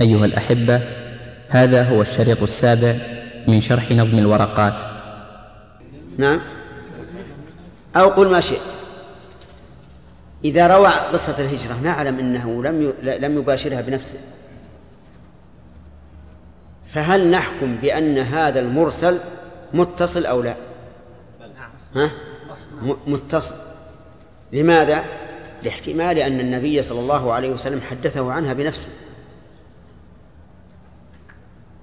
أيها الأحبة هذا هو الشريط السابع من شرح نظم الورقات. نعم. أو قل ما شئت. إذا روى قصة الهجرة نعلم أنه لم لم يباشرها بنفسه. فهل نحكم بأن هذا المرسل متصل أو لا؟ ها؟ متصل. لماذا؟ لاحتمال أن النبي صلى الله عليه وسلم حدثه عنها بنفسه.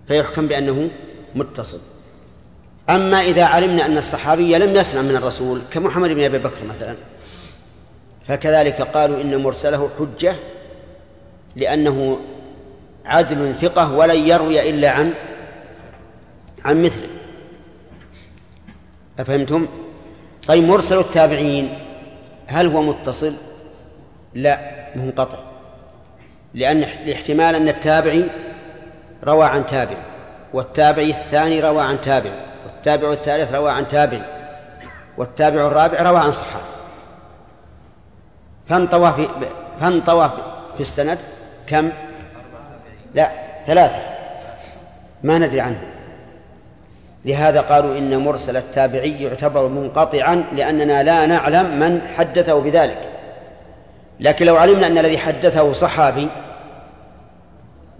فيحكم بأنه متصل أما إذا علمنا أن الصحابي لم يسمع من الرسول كمحمد بن أبي بكر مثلا فكذلك قالوا إن مرسله حجة لأنه عدل ثقة ولن يروي إلا عن عن مثله أفهمتم؟ طيب مرسل التابعين هل هو متصل؟ لا منقطع لأن الاحتمال أن التابعي روى عن تابع والتابعي الثاني روى عن تابع والتابع الثالث روى عن تابع والتابع الرابع روى عن صحابي. فانطوى في فانطوى في السند؟ كم؟ لا ثلاثة. ما ندري عنه. لهذا قالوا إن مرسل التابعي يعتبر منقطعا لأننا لا نعلم من حدثه بذلك. لكن لو علمنا أن الذي حدثه صحابي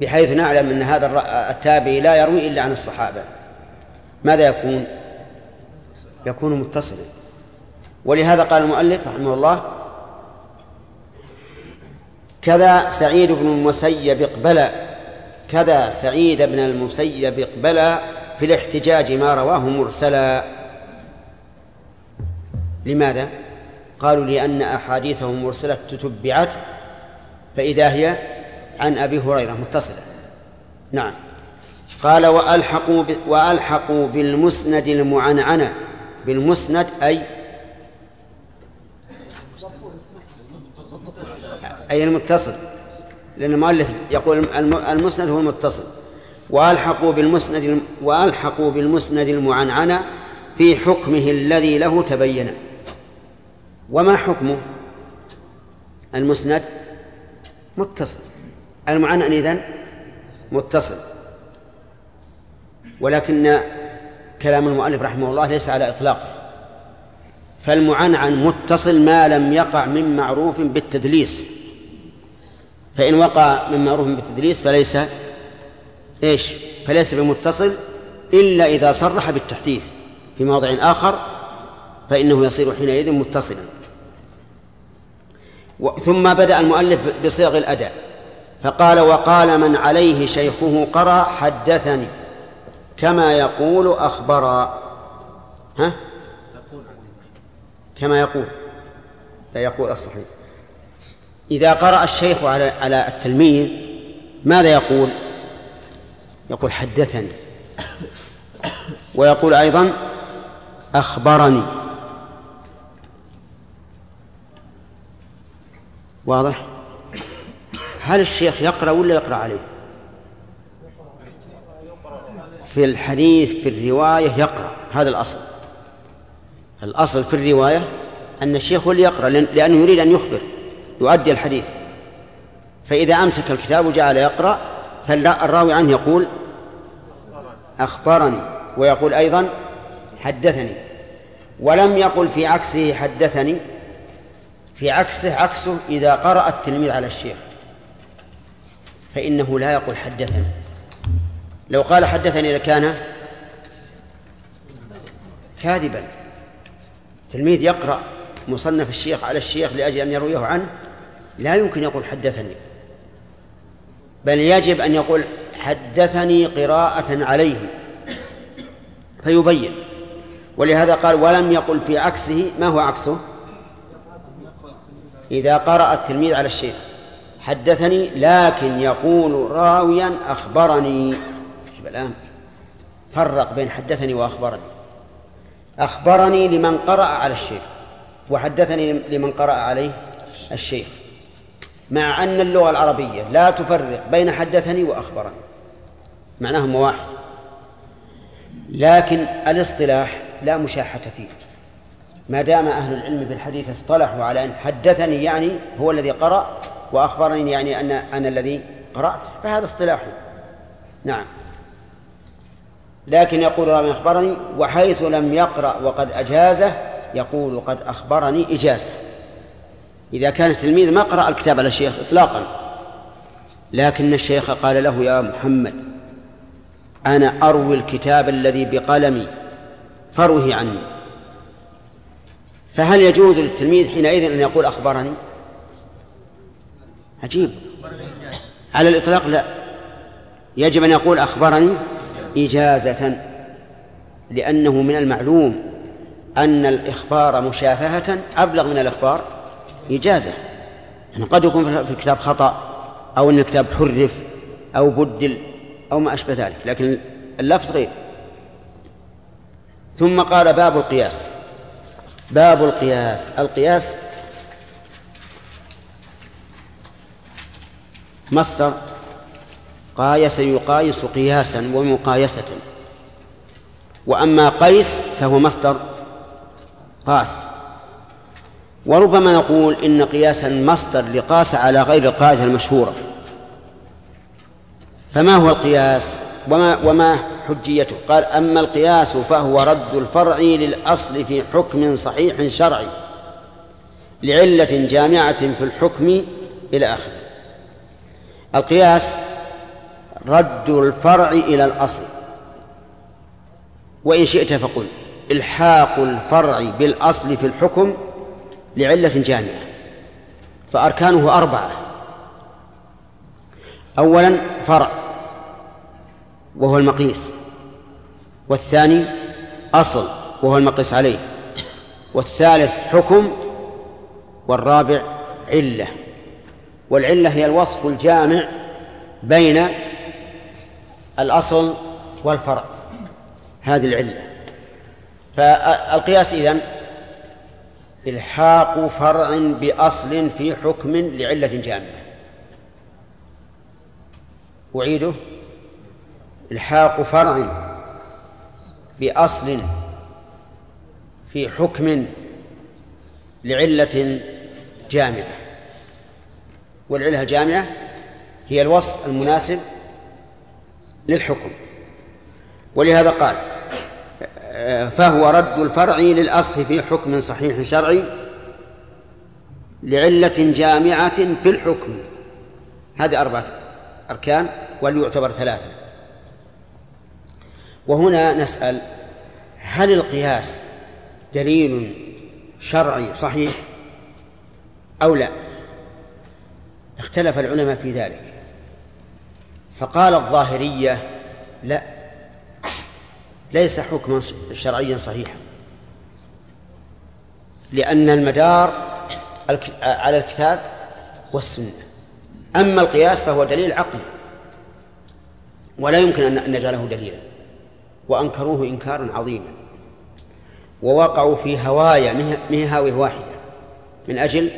بحيث نعلم أن هذا التابعي لا يروي إلا عن الصحابة ماذا يكون؟ يكون متصلا ولهذا قال المؤلف رحمه الله كذا سعيد بن المسيب اقبل كذا سعيد بن المسيب اقبل في الاحتجاج ما رواه مرسلا لماذا؟ قالوا لأن أحاديثه مرسلة تتبعت فإذا هي عن أبي هريرة متصلة. نعم. قال وألحقوا وألحقوا بالمسند المعنعنة. بالمسند أي أي المتصل. لأن المؤلف يقول المسند هو المتصل. وألحقوا بالمسند وألحقوا بالمسند المعنعنة في حكمه الذي له تبين. وما حكمه؟ المسند متصل. المعنى إذن متصل. ولكن كلام المؤلف رحمه الله ليس على إطلاقه. فالمعنعن متصل ما لم يقع من معروف بالتدليس. فإن وقع من معروف بالتدليس فليس إيش؟ فليس بمتصل إلا إذا صرح بالتحديث. في موضع آخر فإنه يصير حينئذ متصلا. ثم بدأ المؤلف بصيغ الأداء. فقال وقال من عليه شيخه قرأ حدثني كما يقول أخبرا ها كما يقول لا يقول الصحيح إذا قرأ الشيخ على على التلميذ ماذا يقول؟ يقول حدثني ويقول أيضا أخبرني واضح؟ هل الشيخ يقرأ ولا يقرأ عليه؟ في الحديث في الرواية يقرأ هذا الأصل. الأصل في الرواية أن الشيخ هو اللي يقرأ لأنه يريد أن يخبر يؤدي الحديث. فإذا أمسك الكتاب وجعل يقرأ فالراوي عنه يقول أخبرني ويقول أيضا حدثني. ولم يقل في عكسه حدثني في عكسه عكسه إذا قرأ التلميذ على الشيخ. فإنه لا يقول حدثني. لو قال حدثني لكان كاذبا. تلميذ يقرأ مصنف الشيخ على الشيخ لأجل أن يرويه عنه لا يمكن يقول حدثني. بل يجب أن يقول حدثني قراءة عليه. فيبين. ولهذا قال ولم يقل في عكسه ما هو عكسه؟ إذا قرأ التلميذ على الشيخ. حدثني لكن يقول راويا أخبرني. شوف الآن. فرق بين حدثني وأخبرني. أخبرني لمن قرأ على الشيخ وحدثني لمن قرأ عليه الشيخ. مع أن اللغة العربية لا تفرق بين حدثني وأخبرني. معناهما واحد لكن الاصطلاح لا مشاحة فيه. ما دام أهل العلم بالحديث اصطلحوا على أن حدثني يعني هو الذي قرأ وأخبرني يعني أن أنا الذي قرأت فهذا اصطلاح. نعم. لكن يقول رامي أخبرني وحيث لم يقرأ وقد أجازه يقول قد أخبرني إجازة. إذا كان التلميذ ما قرأ الكتاب على الشيخ إطلاقا. لكن الشيخ قال له يا محمد أنا أروي الكتاب الذي بقلمي فروه عني. فهل يجوز للتلميذ حينئذ أن يقول أخبرني؟ عجيب. على الإطلاق لا. يجب أن يقول أخبرني إجازة لأنه من المعلوم أن الإخبار مشافهة أبلغ من الإخبار إجازة. يعني قد يكون في الكتاب خطأ أو أن الكتاب حرف أو بدل أو ما أشبه ذلك لكن اللفظ غير. ثم قال باب القياس. باب القياس. القياس مصدر قايس يقايس قياسا ومقايسة. وأما قيس فهو مصدر قاس. وربما نقول إن قياسا مصدر لقاس على غير القاعدة المشهورة. فما هو القياس؟ وما, وما حجيته؟ قال أما القياس فهو رد الفرع للأصل في حكم صحيح شرعي لعلة جامعة في الحكم إلى آخره. القياس رد الفرع إلى الأصل. وإن شئت فقل إلحاق الفرع بالأصل في الحكم لعلة جامعة فأركانه أربعة. أولا فرع وهو المقيس والثاني أصل وهو المقيس عليه والثالث حكم والرابع علة. والعلة هي الوصف الجامع بين الأصل والفرع. هذه العلة. فالقياس إذن إلحاق فرع بأصل في حكم لعلة جامعة. أعيده. إلحاق فرع بأصل في حكم لعلة جامعة. والعلة الجامعة هي الوصف المناسب للحكم. ولهذا قال فهو رد الفرع للأصل في حكم صحيح شرعي لعلة جامعة في الحكم. هذه أربعة أركان وليعتبر ثلاثة. وهنا نسأل هل القياس دليل شرعي صحيح أو لا؟ اختلف العلماء في ذلك. فقال الظاهرية لا ليس حكما شرعيا صحيحا لأن المدار على الكتاب والسنة. أما القياس فهو دليل عقلي ولا يمكن أن نجعله دليلا. وأنكروه إنكارا عظيما. ووقعوا في هوايا من هاوية واحدة من أجل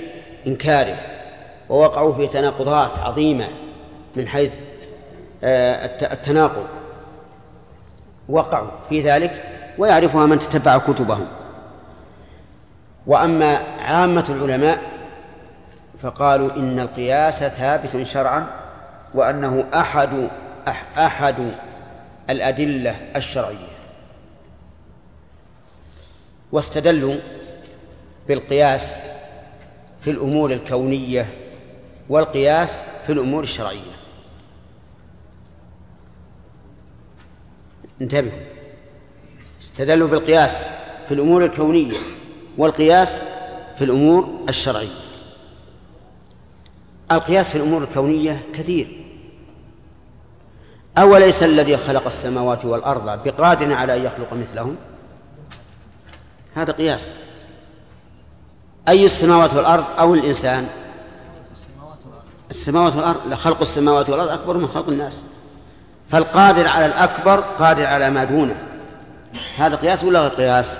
إنكاره. ووقعوا في تناقضات عظيمة من حيث آه، التناقض. وقعوا في ذلك ويعرفها من تتبع كتبهم. وأما عامة العلماء فقالوا إن القياس ثابت شرعا وأنه أحد أحد الأدلة الشرعية. واستدلوا بالقياس في الأمور الكونية والقياس في الأمور الشرعية. انتبهوا استدلوا بالقياس في الأمور الكونية والقياس في الأمور الشرعية. القياس في الأمور الكونية كثير. أوليس الذي خلق السماوات والأرض بقادر على أن يخلق مثلهم؟ هذا قياس. أي السماوات والأرض أو الإنسان؟ السماوات والأرض خلق السماوات والأرض أكبر من خلق الناس. فالقادر على الأكبر قادر على ما دونه. هذا قياس ولا غير قياس؟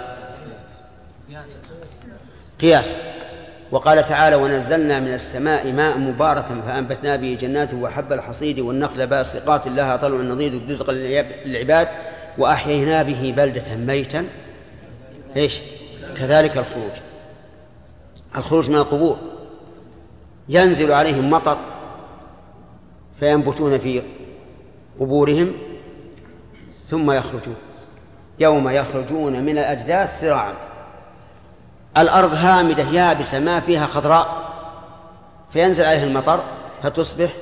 قياس. وقال تعالى ونزلنا من السماء ماء مباركا فأنبتنا به جنات وحب الحصيد والنخل باسقات لها طلع نضيد رزقا للعباد وأحيينا به بلدة ميتا. إيش؟ كذلك الخروج. الخروج من القبور. ينزل عليهم مطر فينبتون في قبورهم ثم يخرجون. يوم يخرجون من الأجداث سراعا الأرض هامدة يابسة ما فيها خضراء. فينزل عليها المطر فتصبح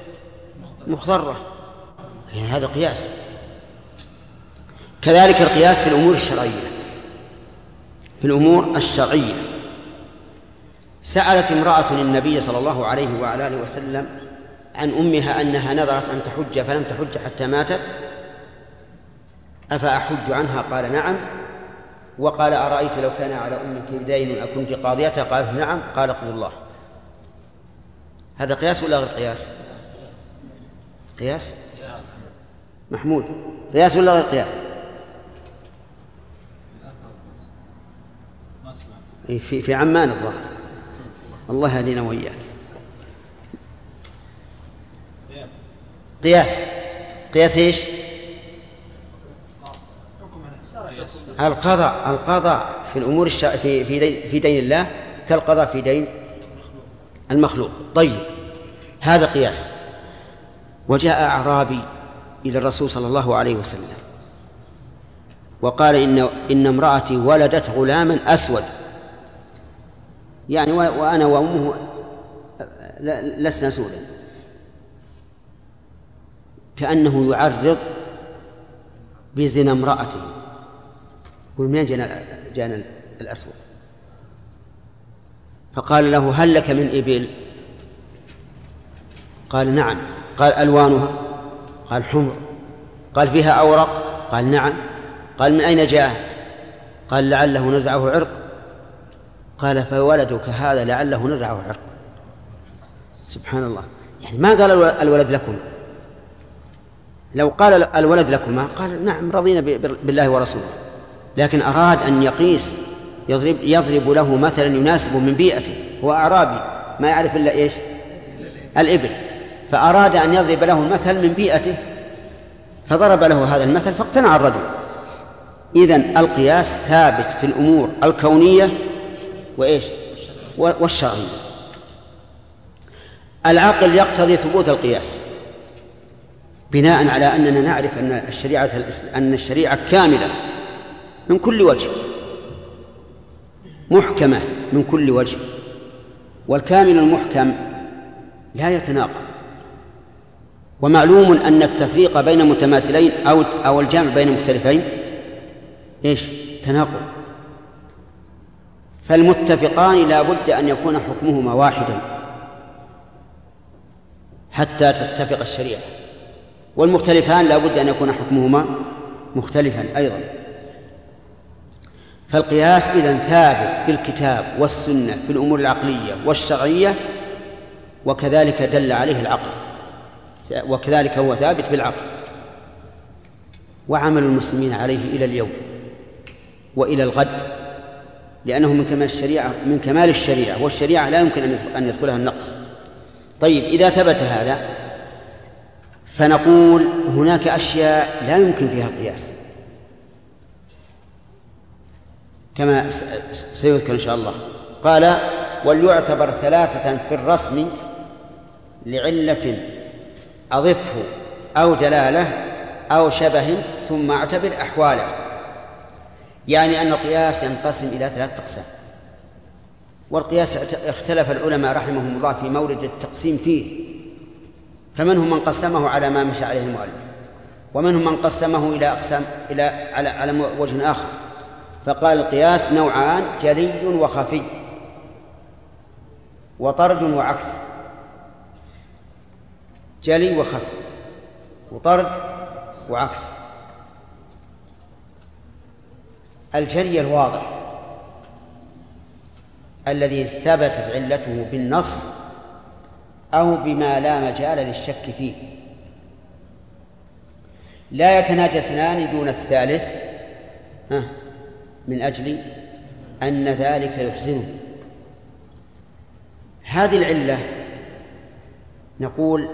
مخضرة. يعني هذا قياس. كذلك القياس في الأمور الشرعية. في الأمور الشرعية. سألت امرأة النبي صلى الله عليه وعلى آله وسلم عن أمها أنها نذرت أن تحج فلم تحج حتى ماتت؟ أفأحج عنها؟ قال نعم. وقال أرأيت لو كان على أمك دين أكنت قاضيتها قالت نعم. قال قل الله. هذا قياس ولا غير قياس؟ قياس؟ محمود قياس ولا غير قياس؟ في في عمان الظاهر. الله يهدينا وإياك. قياس. قياس إيش؟ القضاء. القضاء في الأمور الش... في في دين في دين الله كالقضاء في دين المخلوق. طيب. هذا قياس. وجاء أعرابي إلى الرسول صلى الله عليه وسلم وقال إن إن امرأتي ولدت غلاما أسود. يعني وأنا وأمه لسنا سودا كأنه يعرض بزنا امرأته. يقول منين جانا جانا الأسود؟ فقال له هل لك من إبل؟ قال نعم. قال ألوانها؟ قال حمر. قال فيها أورق؟ قال نعم. قال من أين جاء قال لعله نزعه عرق. قال فولدك هذا لعله نزعه عرق سبحان الله. يعني ما قال الولد لكم؟ لو قال الولد لكما قال نعم رضينا بالله ورسوله. لكن أراد أن يقيس يضرب, يضرب له مثلا يناسب من بيئته هو أعرابي ما يعرف إلا إيش؟ الإبل. فأراد أن يضرب له المثل من بيئته فضرب له هذا المثل فاقتنع الرجل. إذن القياس ثابت في الأمور الكونية وإيش؟ والشرعية العقل يقتضي ثبوت القياس بناء على أننا نعرف أن الشريعة أن الشريعة كاملة من كل وجه محكمة من كل وجه والكامل المحكم لا يتناقض. ومعلوم أن التفريق بين متماثلين أو أو الجمع بين مختلفين إيش؟ تناقض. فالمتفقان لا بد أن يكون حكمهما واحدا حتى تتفق الشريعة. والمختلفان لا بد أن يكون حكمهما مختلفا أيضا. فالقياس إذن ثابت بالكتاب والسنة في الأمور العقلية والشرعية وكذلك دل عليه العقل وكذلك هو ثابت بالعقل. وعمل المسلمين عليه إلى اليوم وإلى الغد. لأنه من كمال الشريعة من كمال الشريعة والشريعة لا يمكن أن يدخلها النقص. طيب إذا ثبت هذا فنقول هناك أشياء لا يمكن فيها القياس. كما سيذكر إن شاء الله. قال وليعتبر ثلاثة في الرسم لعلة أضفه أو دلالة أو شبه ثم أعتبر أحواله. يعني أن القياس ينقسم إلى ثلاثة أقسام. والقياس اختلف العلماء رحمهم الله في مورد التقسيم فيه. فمنهم من قسمه على ما مشى عليه المؤلف ومنهم من قسمه إلى أقسام إلى على على وجه آخر. فقال القياس نوعان جلي وخفي وطرد وعكس. جلي وخفي وطرد وعكس. الجلي الواضح الذي ثبتت علته بالنص أو بما لا مجال للشك فيه. لا يتناجى اثنان دون الثالث من أجل أن ذلك يحزنه هذه العلة نقول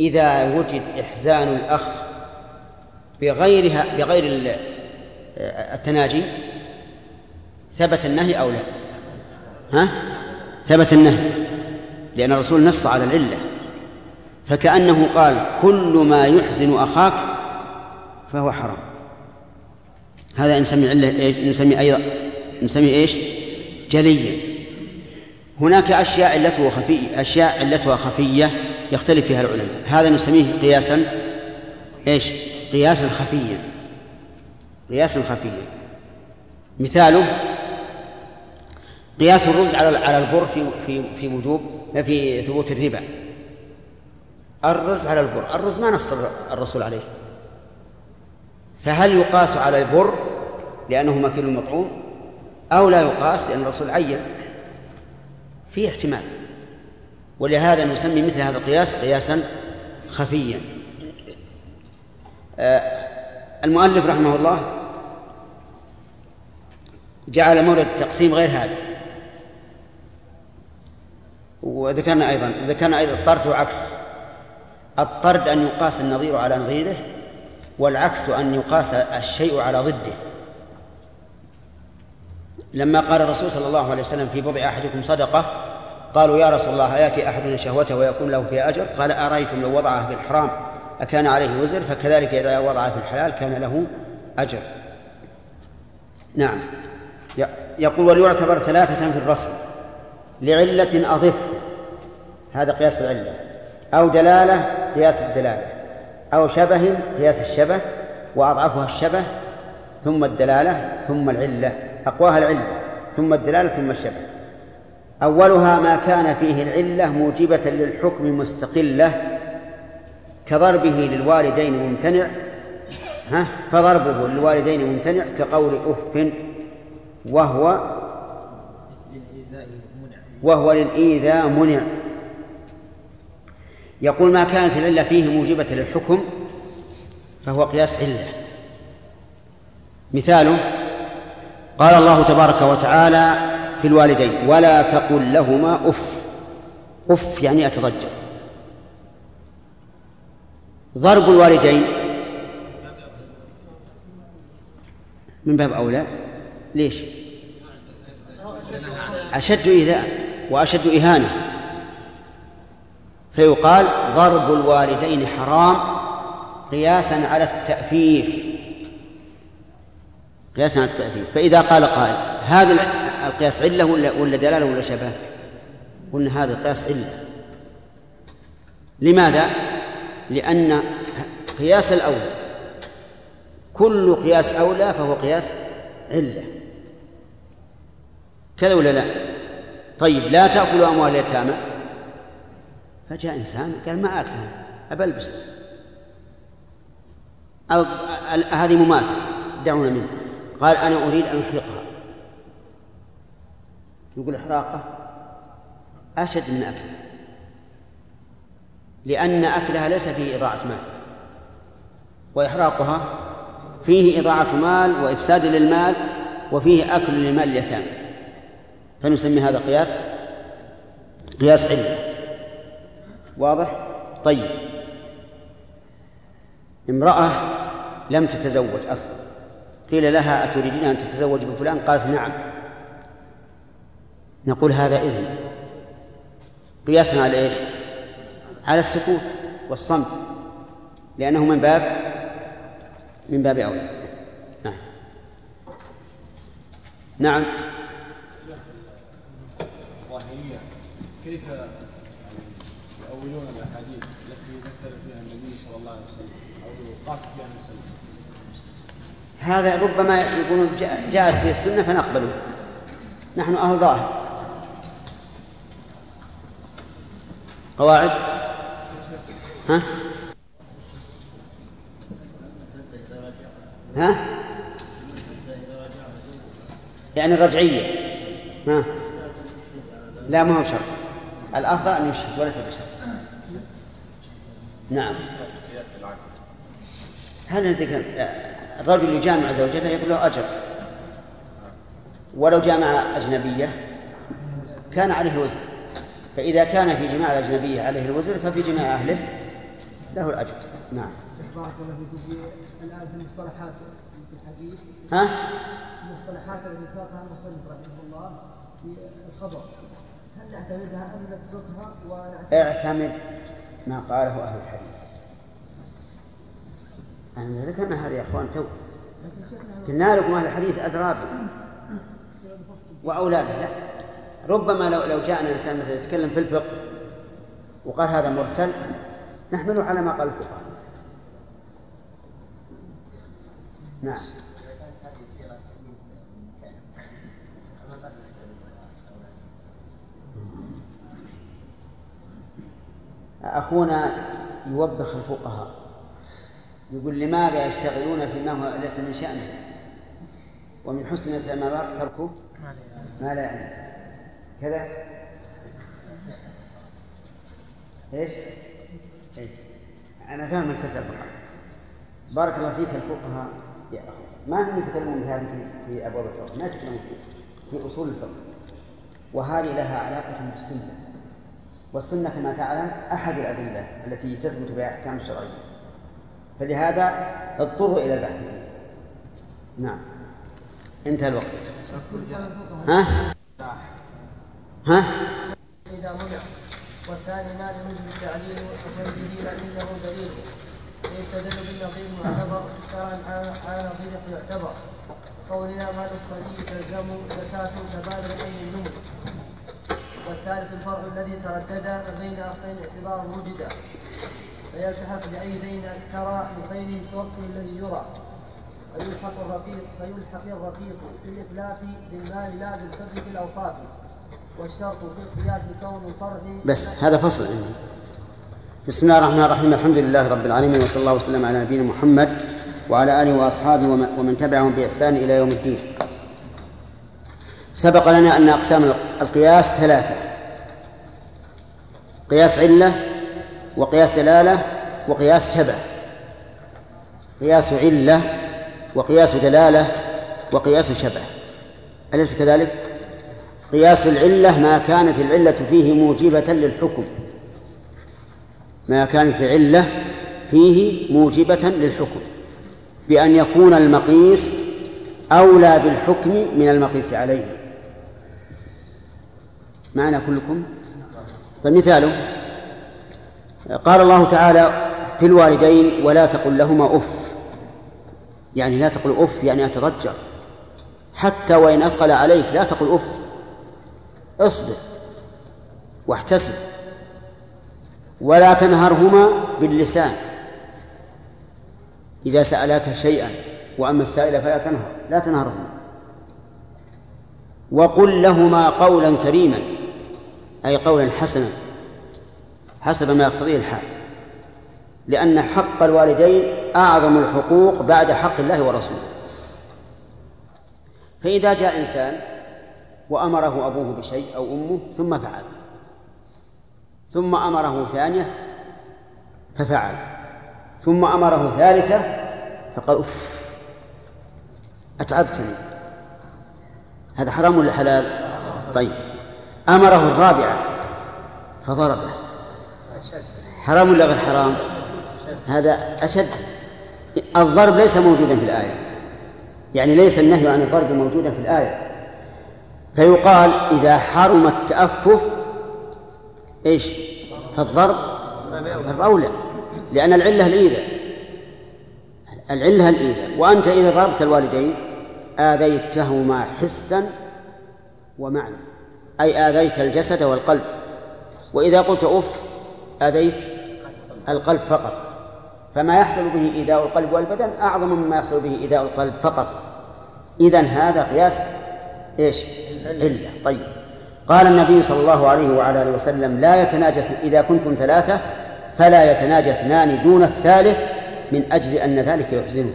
إذا وجد إحزان الأخ بغيرها بغير التناجي؟ ثبت النهي أو لا؟ ها؟ ثبت النهي لأن الرسول نص على العلة. فكأنه قال كل ما يحزن أخاك فهو حرام. هذا نسمي علة إيش؟ نسمي أيضا نسمي إيش؟ جليا هناك أشياء علته خفية أشياء علتها خفية يختلف فيها العلماء. هذا نسميه قياسا إيش؟ قياسا خفيا. قياسا خفيا مثاله قياس الرز على على البر في في في وجوب في ثبوت الربا. الرز على البر الرز ما نص الرسول عليه. فهل يقاس على البر لأنه مكيل مطعوم؟ أو لا يقاس لأن الرسول عين؟ في احتمال. ولهذا نسمي مثل هذا القياس قياسا خفيا. آه، المؤلف رحمه الله جعل مورد التقسيم غير هذا. وذكرنا أيضا ذكرنا أيضا الطرد وعكس الطرد أن يقاس النظير على نظيره والعكس أن يقاس الشيء على ضده. لما قال الرسول صلى الله عليه وسلم في بضع أحدكم صدقة قالوا يا رسول الله يأتي أحدنا شهوته ويكون له فيها أجر؟ قال أرأيتم لو وضعه في الحرام؟ أكان عليه وزر فكذلك إذا وضعه في الحلال كان له أجر. نعم. يقول وليعتبر ثلاثة في الرسم لعلة أضف هذا قياس العلة أو دلالة قياس الدلالة أو شبه قياس الشبه وأضعفها الشبه ثم الدلالة ثم العلة أقواها العلة ثم الدلالة ثم الشبه. أولها ما كان فيه العلة موجبة للحكم مستقلة كضربه للوالدين ممتنع ها؟ فضربه للوالدين ممتنع كقول أف وهو وهو للإيذاء منع. يقول ما كانت العلة فيه موجبة للحكم فهو قياس علة. مثاله قال الله تبارك وتعالى في الوالدين ولا تقل لهما أف. أف يعني أتضجر. ضرب الوالدين. من باب أولى ليش؟ أشد ايذاء وأشد إهانة. فيقال ضرب الوالدين حرام قياسا على التأفيف قياسا على التأفيف فإذا قال قائل هذا القياس علة ولا ولا دلالة ولا شبه؟ قلنا هذا القياس علة. لماذا؟ لأن قياس الأولى كل قياس أولى فهو قياس علة. كذا ولا لا؟ طيب لا تأكلوا أموال اليتامى. فجاء إنسان قال ما أكلها أو هذه مماثلة دعونا منه قال أنا أريد أن أحرقها. يقول إحراقة؟ أشد من أكلها. لأن أكلها ليس فيه إضاعة مال. وإحراقها فيه إضاعة مال وإفساد للمال وفيه أكل لمال اليتامى. فنسمي هذا قياس قياس علة واضح؟ طيب. امرأة لم تتزوج أصلا. قيل لها أتريدين أن تتزوج بفلان قالت نعم. نقول هذا إذن. قياسا على إيش؟ على السكوت والصمت لأنه من باب من باب أولى. نعم. نعم. كيف يؤولون الأحاديث التي ذكر فيها النبي صلى الله عليه وسلم أو قاس فيها وسلم؟ هذا ربما يقولون جاءت به السنة فنقبله. نحن أهل ظاهر. قواعد؟ ها؟ ها؟ يعني الرجعية ها؟ لا ما هو شرط. الأفضل أن يشهد وليس بشرط. نعم. هل الرجل يجامع زوجته يكون له أجر. ولو جامع أجنبية كان عليه وزر فإذا كان في جماع الأجنبية عليه الوزر ففي جماع أهله. له الأجر. نعم. بارك الله فيكم الآن في المصطلحات في الحديث. ها؟ المصطلحات التي ساقها المصنف رحمه الله في الخبر. هل نعتمدها أم نتركها؟ اعتمد ما قاله أهل الحديث. أنا ذكرنا هذا يا أخوان تو. قلنا لكم أهل الحديث أدراب. وأولاده لا. ربما لو لو جاءنا إنسان مثلا يتكلم في الفقه وقال هذا مرسل نحمله على ما قال الفقهاء. نعم. أخونا يوبخ الفقهاء. يقول لماذا يشتغلون فيما هو ليس من شأنه؟ ومن حسن الإسلام تركه ما لا يعني كذا؟ إيش؟ إيش؟ أنا فاهم تسال بارك الله فيك الفقهاء. يا أخي ما هم يتكلمون بهذه في, في أبواب الفقه ما يتكلمون في أصول الفقه. وهذه لها علاقة بالسنة. والسنة كما تعلم أحد الأدلة التي تثبت بها احكام الشرعية. فلهذا اضطروا إلى البحث فيه نعم. انتهى الوقت. ها ها؟ إذا منع والثاني ما لم يجب التعليل وتنزيل فإنه دليل. ويستدل بالنظير معتبر شرعا على نظير يعتبر. قولنا مال الصبي تلزم زكاة تبادل بين النمو والثالث الفرع الذي تردد بين أصلين اعتبار وجد. فيلتحق بأي دين أكثر من غيره في وصفه الذي يرى. فيلحق الرقيق فيلحق الرقيق في الإتلاف بالمال لا بالفر في الأوصاف. والشرط في القياس كون الفرع بس هذا فصل. عندي بسم الله الرحمن الرحيم. الحمد لله رب العالمين وصلى الله وسلم على نبينا محمد وعلى آله وأصحابه ومن تبعهم بإحسان إلى يوم الدين. سبق لنا أن أقسام القياس ثلاثة قياس علة وقياس دلالة وقياس شبه. قياس علة وقياس دلالة وقياس شبه. أليس كذلك؟ قياس العلة ما كانت العلة فيه موجبة للحكم. ما كانت العلة فيه موجبة للحكم. بأن يكون المقيس أولى بالحكم من المقيس عليه. معنا كلكم؟ طيب مثاله قال الله تعالى في الوالدين ولا تقل لهما أف. يعني لا تقل أف يعني أتضجر. حتى وإن أثقل عليك لا تقل أف. اصبر واحتسب ولا تنهرهما باللسان. إذا سألاك شيئا وأما السائل فلا تنهر لا تنهرهما. وقل لهما قولا كريما أي قولا حسنا حسب ما يقتضيه الحال. لأن حق الوالدين أعظم الحقوق بعد حق الله ورسوله. فإذا جاء إنسان وأمره أبوه بشيء أو أمه ثم فعل. ثم أمره ثانية ففعل. ثم أمره ثالثة فقال أف أتعبتني. هذا حرام ولا حلال؟ طيب. أمره الرابعة فضربه. حرام ولا غير حرام؟ هذا أشد. الضرب ليس موجودا في الآية. يعني ليس النهي عن الضرب موجودا في الآية. فيقال إذا حرم التأفف إيش؟ فالضرب ضرب أولى لأن العلة الإيذاء العلة الإيذاء. وأنت إذا ضربت الوالدين آذيتهما حسا ومعنى أي آذيت الجسد والقلب. وإذا قلت أف آذيت القلب فقط. فما يحصل به إيذاء القلب والبدن أعظم مما يحصل به إيذاء القلب فقط. إذن هذا قياس إيش؟ علة طيب. قال النبي صلى الله عليه وعلى آله وسلم لا يتناجى إذا كنتم ثلاثة فلا يتناجى اثنان دون الثالث من أجل أن ذلك يحزنه.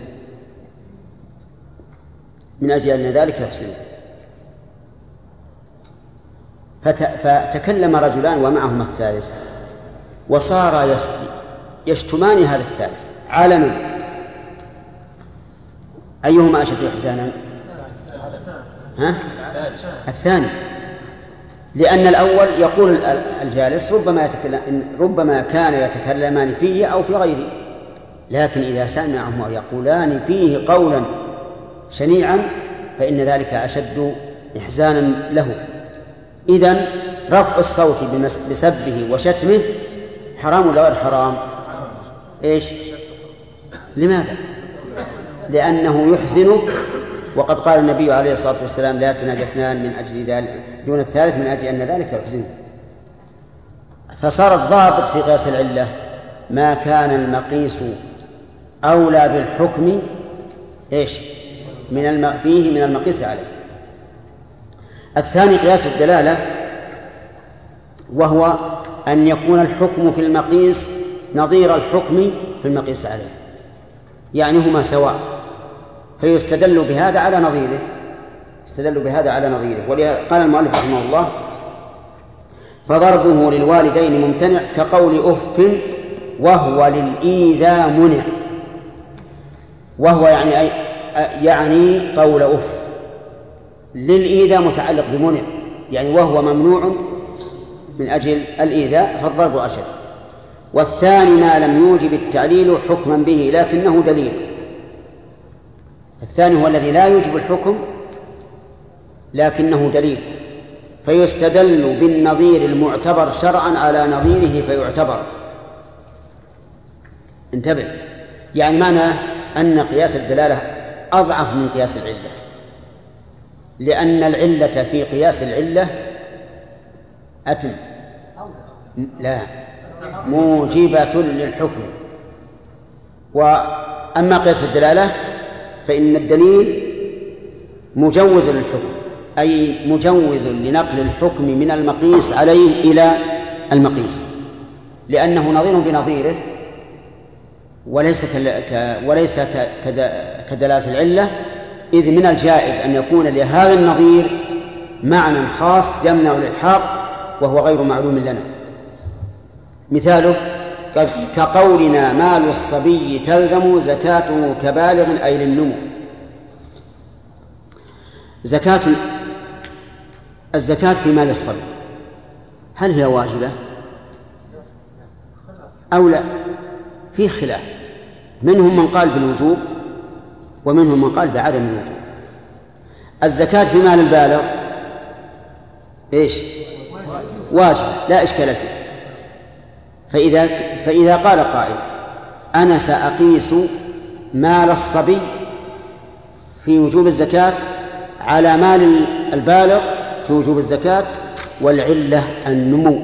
من أجل أن ذلك يحزنه. فت... فتكلم رجلان ومعهما الثالث وصار يشتمان هذا الثالث. علنا أيهما أشد إحزانا؟ ها؟ الثاني. لأن الأول يقول الجالس ربما يتكلم ربما كان يتكلمان فيه أو في غيري لكن إذا سمعهما يقولان فيه قولا شنيعا فإن ذلك أشد إحزانا له. إذن رفع الصوت بسبه وشتمه حرام ولا غير حرام؟ إيش؟ لماذا؟ لأنه يحزنك وقد قال النبي عليه الصلاة والسلام لا يتناجى اثنان من أجل ذلك دون الثالث من أجل أن ذلك يحزنه فصار الضابط في قياس العلة ما كان المقيس أولى بالحكم إيش؟ من الم... فيه من المقيس عليه. الثاني قياس الدلالة وهو أن يكون الحكم في المقيس نظير الحكم في المقيس عليه. يعني هما سواء. فيستدل بهذا على نظيره. يستدل بهذا على نظيره. ولهذا قال المؤلف رحمه الله فضربه للوالدين ممتنع كقول أف وهو للإيذاء منع. وهو يعني أي يعني قول أف. للإيذاء متعلق بمنع. يعني وهو ممنوع من أجل الإيذاء فالضرب أشد. والثاني ما لم يوجب التعليل حكما به لكنه دليل. الثاني هو الذي لا يوجب الحكم لكنه دليل فيستدل بالنظير المعتبر شرعا على نظيره فيعتبر. انتبه يعني معنى أن قياس الدلالة أضعف من قياس العلة لأن العلة في قياس العلة أتم لا موجبة للحكم. وأما قياس الدلالة فإن الدليل مجوز للحكم أي مجوز لنقل الحكم من المقيس عليه إلى المقيس لأنه نظير بنظيره وليس. وليس. كدلالة العلة إذ من الجائز أن يكون لهذا النظير معنى خاص يمنع الإلحاق وهو غير معلوم لنا مثاله كقولنا مال الصبي تلزم زكاته كبالغ أي للنمو. زكاة الزكاة في مال الصبي. هل هي واجبة؟ أو لا؟ في خلاف. منهم من قال بالوجوب ومنهم من قال بعدم الوجوب. الزكاة في مال البالغ إيش؟ واجبة لا إشكال فيه. فإذا فإذا قال قائل أنا سأقيس مال الصبي في وجوب الزكاة على مال البالغ في وجوب الزكاة والعلة النمو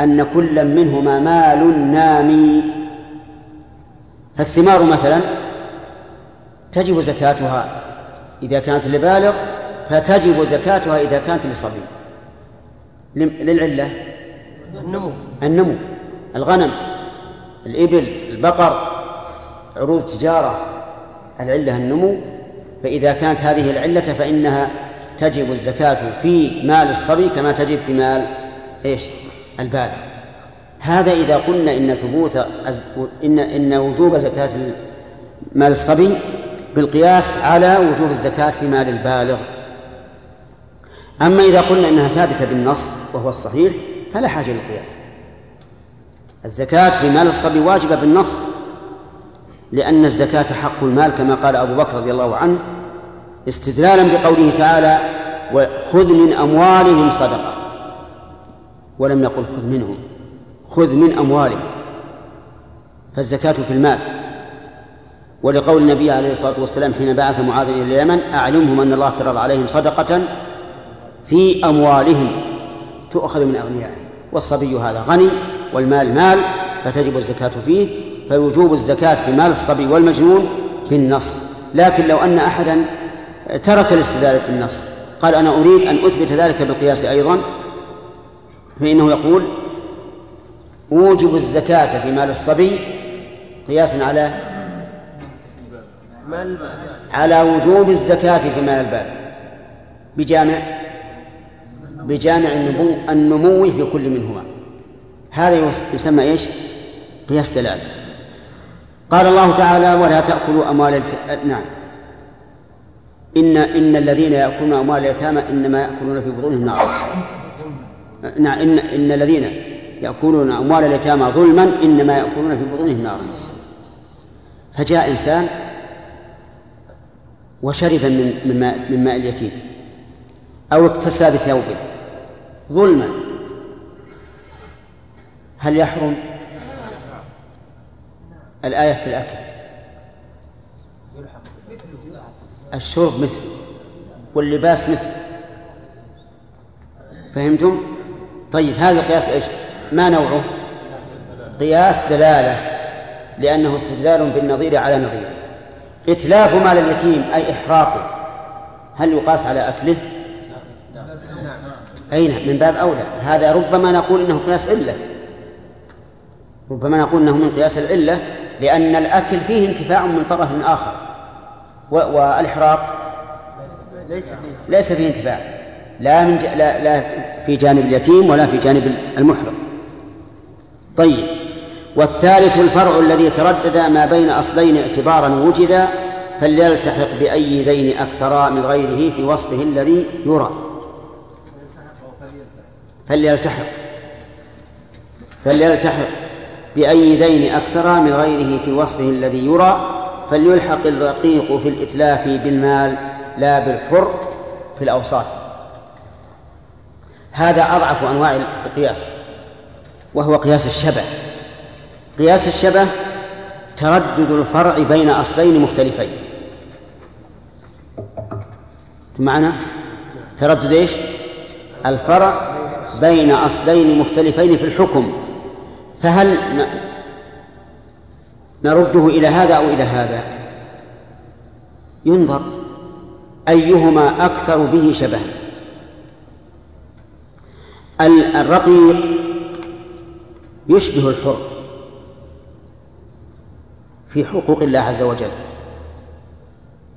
أن كل منهما مال نامي. فالثمار مثلا تجب زكاتها إذا كانت لبالغ فتجب زكاتها إذا كانت لصبي. للعلة؟ النمو. النمو الغنم الإبل البقر عروض تجارة العلة النمو. فإذا كانت هذه العلة فإنها تجب الزكاة في مال الصبي كما تجب في مال إيش؟ البالغ هذا إذا قلنا إن ثبوت إن إن وجوب زكاة مال الصبي بالقياس على وجوب الزكاة في مال البالغ. أما إذا قلنا إنها ثابتة بالنص وهو الصحيح فلا حاجة للقياس. الزكاة في مال الصبي واجبة بالنص لأن الزكاة حق المال كما قال أبو بكر رضي الله عنه استدلالا بقوله تعالى خذ من أموالهم صدقة. ولم يقل خذ منهم خذ من أموالهم. فالزكاة في المال. ولقول النبي عليه الصلاة والسلام حين بعث معاذ إلى اليمن أعلمهم أن الله افترض عليهم صدقة في أموالهم. تؤخذ من أغنيائهم. والصبي هذا غني والمال مال فتجب الزكاة فيه فوجوب الزكاة في مال الصبي والمجنون بالنص لكن لو أن أحدا ترك الاستدلال في النص قال أنا أريد أن أثبت ذلك بالقياس أيضا فإنه يقول أوجب الزكاة في مال الصبي قياسا على على وجوب الزكاة في مال البالغ بجامع بجامع النمو, النمو في كل منهما. هذا يسمى إيش؟ قياس دلالة. قال الله تعالى ولا تأكلوا أموال نعم. إن إن الذين يأكلون أموال اليتامى إنما يأكلون في بطونهم نارا. نعم إن إن الذين يأكلون أموال اليتامى ظلما إنما يأكلون في بطونهم نارا. فجاء إنسان وشرب من من ماء, من ماء اليتيم أو اكتسى بثوبه ظلما. هل يحرم الآية في الأكل الشرب مثله واللباس مثله فهمتم؟ طيب هذا القياس إيش؟ ما نوعه؟ قياس دلالة لأنه استدلال بالنظير على نظيره إتلاف مال اليتيم أي إحراقه هل يقاس على أكله؟ نعم من باب أولى هذا ربما نقول إنه قياس علة ربما نقول إنه من قياس العلة لأن الأكل فيه انتفاع من طرف آخر والإحراق ليس فيه انتفاع. لا من ج... لا لا في جانب اليتيم ولا في جانب المحرق. طيب. والثالث الفرع الذي تردد ما بين أصلين اعتبارا وجدا فليلتحق بأي ذين أكثرا من غيره في وصفه الذي يرى. فليلتحق. فليلتحق. بأي ذين أكثرا من غيره في وصفه الذي يرى فليلحق الرقيق في الإتلاف بالمال لا بالحر في الأوصاف. هذا أضعف أنواع القياس وهو قياس الشبه. قياس الشبه تردد الفرع بين أصلين مختلفين. معنى؟ تردد إيش؟ الفرع بين أصلين مختلفين في الحكم. فهل نرده إلى هذا أو إلى هذا؟ ينظر أيهما أكثر به شبها الرقيق يشبه الحر في حقوق الله عز وجل.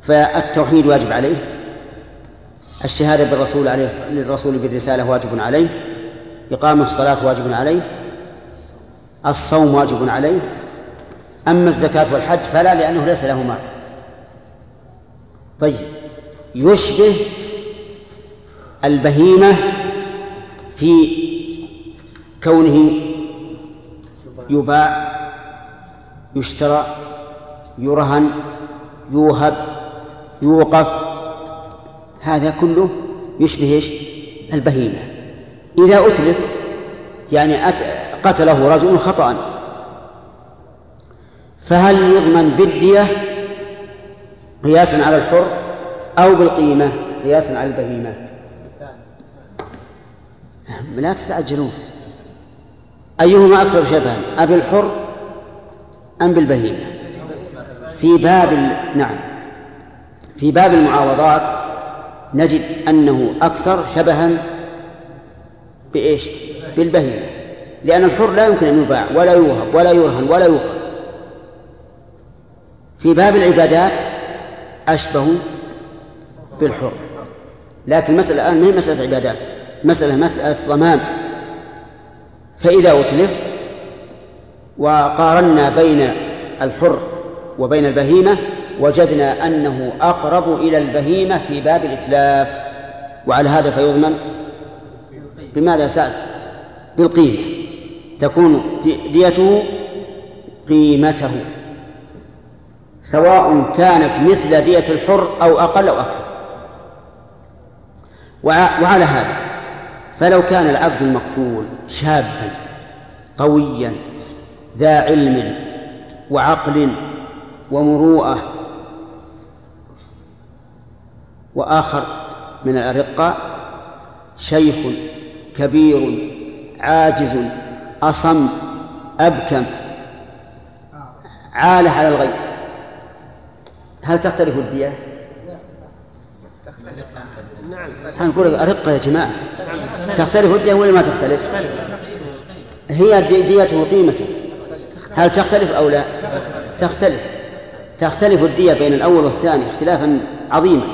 فالتوحيد واجب عليه الشهادة بالرسول عليه للرسول بالرسالة واجب عليه إقام الصلاة واجب عليه الصوم واجب عليه. أما الزكاة والحج فلا لأنه ليس له مال. طيب يشبه البهيمة في كونه يباع يشترى يرهن يوهب يوقف. هذا كله يشبه إيش؟ البهيمة. إذا أتلف يعني قتله رجل خطأ. فهل يضمن بالدية قياسا على الحر أو بالقيمة قياسا على البهيمة؟ لا تتعجلون أيهما أكثر شبها أبي الحر أم بالبهيمة؟ في باب نعم. في باب المعاوضات نجد أنه أكثر شبها بإيش؟ بالبهيمة. لأن الحر لا يمكن أن يباع ولا يوهب ولا يرهن ولا يوقف في باب العبادات أشبه بالحر. لكن المسألة الآن ما هي مسألة عبادات؟ مسألة مسألة ضمان. فإذا أتلف وقارنا بين الحر وبين البهيمة وجدنا أنه أقرب إلى البهيمة في باب الإتلاف. وعلى هذا فيضمن؟ بماذا سأل؟ بالقيمة. تكون ديته قيمته سواء كانت مثل دية الحر أو أقل أو أكثر. وعلى هذا فلو كان العبد المقتول شابا قويا ذا علم وعقل ومروءة وآخر من الأرقاء شيخ كبير عاجز أصم أبكم عالة على الغيب هل تختلف الدية؟ نعم نقول أرقة يا جماعة تختلف الدية ولا ما تختلف؟ هي ديته قيمته هل تختلف أو لا؟ تختلف تختلف الدية بين الأول والثاني اختلافا عظيما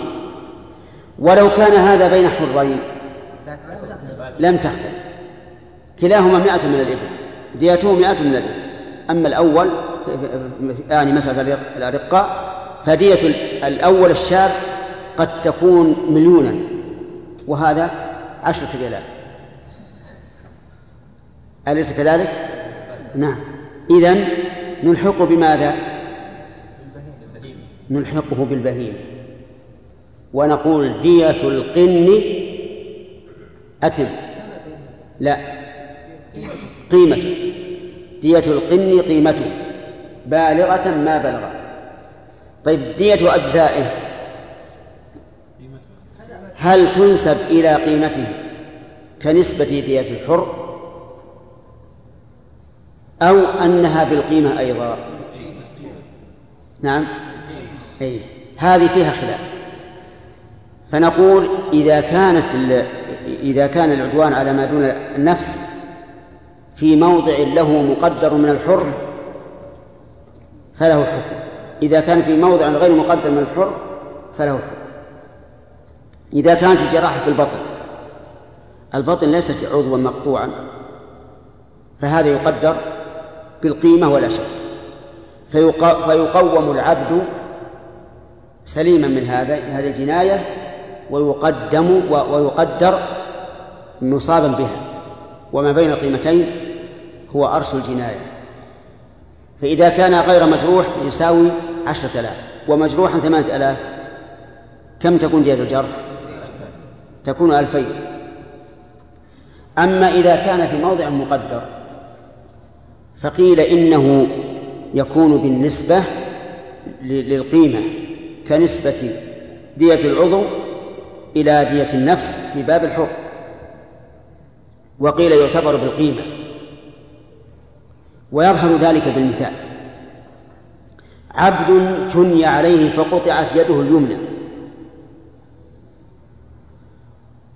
ولو كان هذا بين حرين لم تختلف كلاهما مئة من الإبل ديته مئة من الإبل. أما الأول يعني مسألة الأرقاء فدية الأول الشاب قد تكون مليونا وهذا عشرة ريالات أليس كذلك؟ نعم. إذن نلحقه بماذا؟ نلحقه بالبهيمة. ونقول دية القن أتم. لا. قيمته. دية القن قيمته. بالغة ما بلغت. طيب دية أجزائه. هل تنسب إلى قيمته كنسبة دية الحر؟ أو أنها بالقيمة أيضا؟ نعم. أي هذه فيها خلاف. فنقول إذا كانت إذا كان العدوان على ما دون النفس في موضع له مقدر من الحر فله حكم. إذا كان في موضع غير مقدر من الحر فله حكم. إذا كانت الجراحة في البطن البطن ليست عضوا مقطوعا فهذا يقدر بالقيمة ولا شك. فيقوم العبد سليما من هذا هذه الجناية ويقدم ويقدر مصابا بها. وما بين القيمتين هو أرش الجناية. فإذا كان غير مجروح يساوي عشرة آلاف ومجروحا ثمانية آلاف. كم تكون دية الجرح؟ تكون ألفين. أما إذا كان في موضع مقدر فقيل إنه يكون بالنسبة للقيمة كنسبة دية العضو إلى دية النفس في باب الحر. وقيل يعتبر بالقيمة. ويظهر ذلك بالمثال. عبد تني عليه فقطعت يده اليمنى.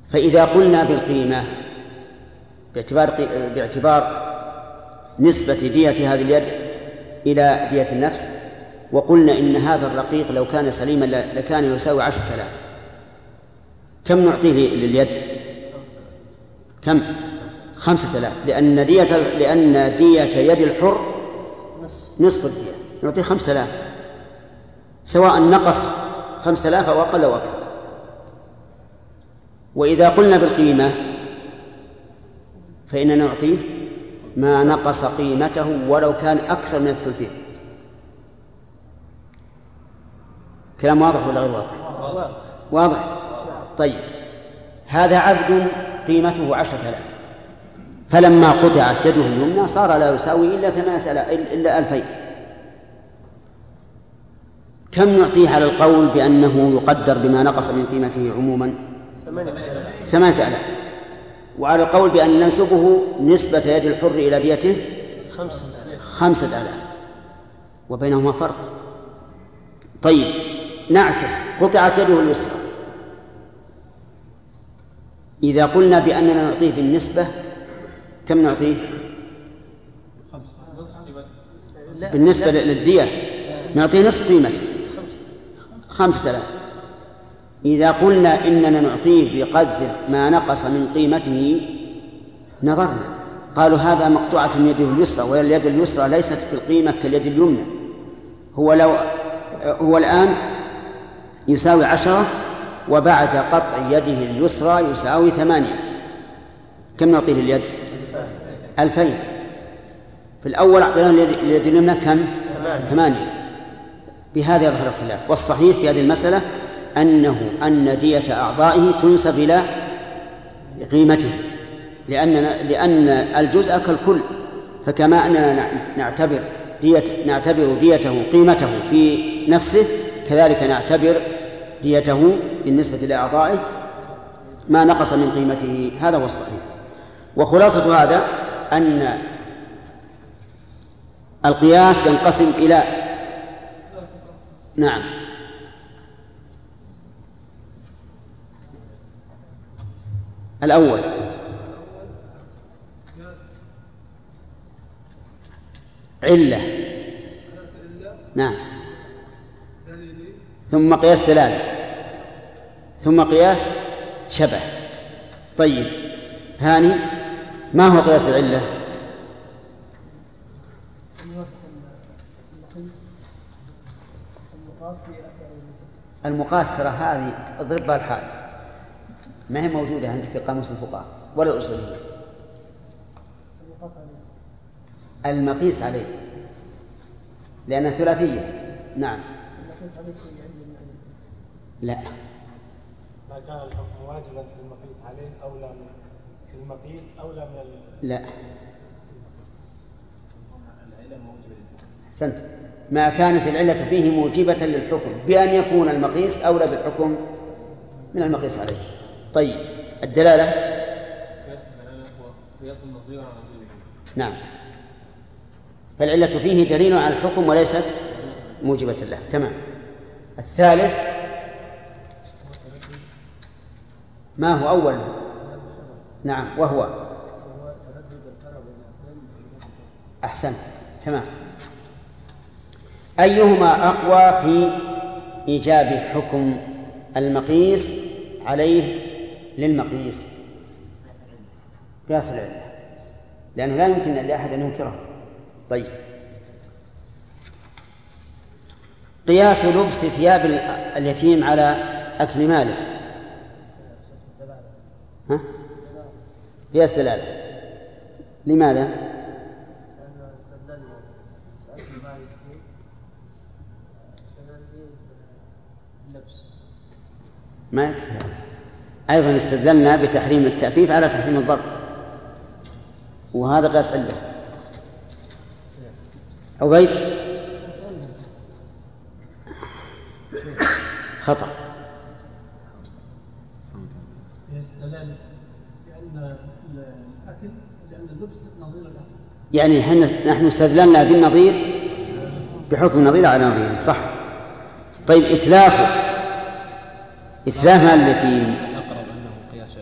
فإذا قلنا بالقيمة باعتبار باعتبار نسبة دية هذه اليد إلى دية النفس وقلنا إن هذا الرقيق لو كان سليما لكان يساوي عشرة آلاف. كم نعطيه لليد؟ كم؟ خمسة آلاف. لأن دية لأن دية يد الحر نصف الدية. نعطيه خمسة آلاف. سواء نقص خمسة آلاف أو أقل أو أكثر. وإذا قلنا بالقيمة فإننا نعطيه ما نقص قيمته ولو كان أكثر من الثلثين. كلام واضح ولا غير واضح؟ واضح. طيب. هذا عبد قيمته عشرة آلاف. فلما قطعت يده اليمنى صار لا يساوي إلا ثمانية آلاف إلا ألفين. كم نعطيه على القول بأنه يقدر بما نقص من قيمته عموما؟ ثمانية آلاف. وعلى القول بأن ننسبه نسبة يد الحر إلى ديته خمسة آلاف. وبينهما فرق. طيب نعكس قطعت يده اليسرى. إذا قلنا بأننا نعطيه بالنسبة كم نعطيه؟ بالنسبة للدية. نعطيه نصف قيمته. خمسة. آلاف. إذا قلنا إننا نعطيه بقدر ما نقص من قيمته نظرنا. قالوا هذا مقطوعة يده اليسرى واليد اليسرى ليست في القيمة كاليد اليمنى. هو لو هو الآن يساوي عشرة وبعد قطع يده اليسرى يساوي ثمانية. كم نعطيه لليد؟ ألفين. في الأول أعطيناه اليد اليمنى كم؟ ثمانية. بهذا يظهر الخلاف. والصحيح في هذه المسألة أنه أن دية أعضائه تنسب إلى قيمته. لأن لأن الجزء كالكل. فكما أننا نعتبر دية نعتبر ديته قيمته في نفسه كذلك نعتبر ديته بالنسبة لأعضائه ما نقص من قيمته. هذا هو الصحيح. وخلاصة هذا أن القياس ينقسم إلى نعم. الأول. علة. نعم. ثم قياس دلالة ثم قياس شبه. طيب. هاني ما هو قياس العلة؟ المقاس ترى هذه اضربها الحائط. ما هي موجودة عندك في قاموس الفقهاء؟ ولا الأصوليين المقيس عليه. لأنها ثلاثية. نعم. لا. ما كان الحكم واجبا في المقيس عليه أولى من المقيس أولى من لا. سنت ما كانت العلة فيه موجبة للحكم. بأن يكون المقيس أولى بالحكم من المقيس عليه. طيب. الدلالة؟ قياس الدلالة هو قياس النظير على نعم. فالعلة فيه دليل على الحكم وليست موجبة له. تمام. الثالث ما هو أول؟ نعم وهو. أحسنت. تمام. أيهما أقوى في إيجاب حكم المقيس عليه للمقيس؟ قياس العلة لأنه لا يمكن لأحد أن ينكره. طيب. قياس لبس ثياب اليتيم على أكل ماله ها؟ قياس دلالة لماذا؟ ما يكفي. أيضا استدللنا بتحريم التأفيف على تحريم الضرب. وهذا قياس علة. عبيد؟ خطأ لأن الأكل لأن اللبس نظير الأكل يعني نحن استدللنا بالنظير بحكم النظير على نظير صح. طيب إتلافه إتلاف مال اليتيم الأقرب أنه قياس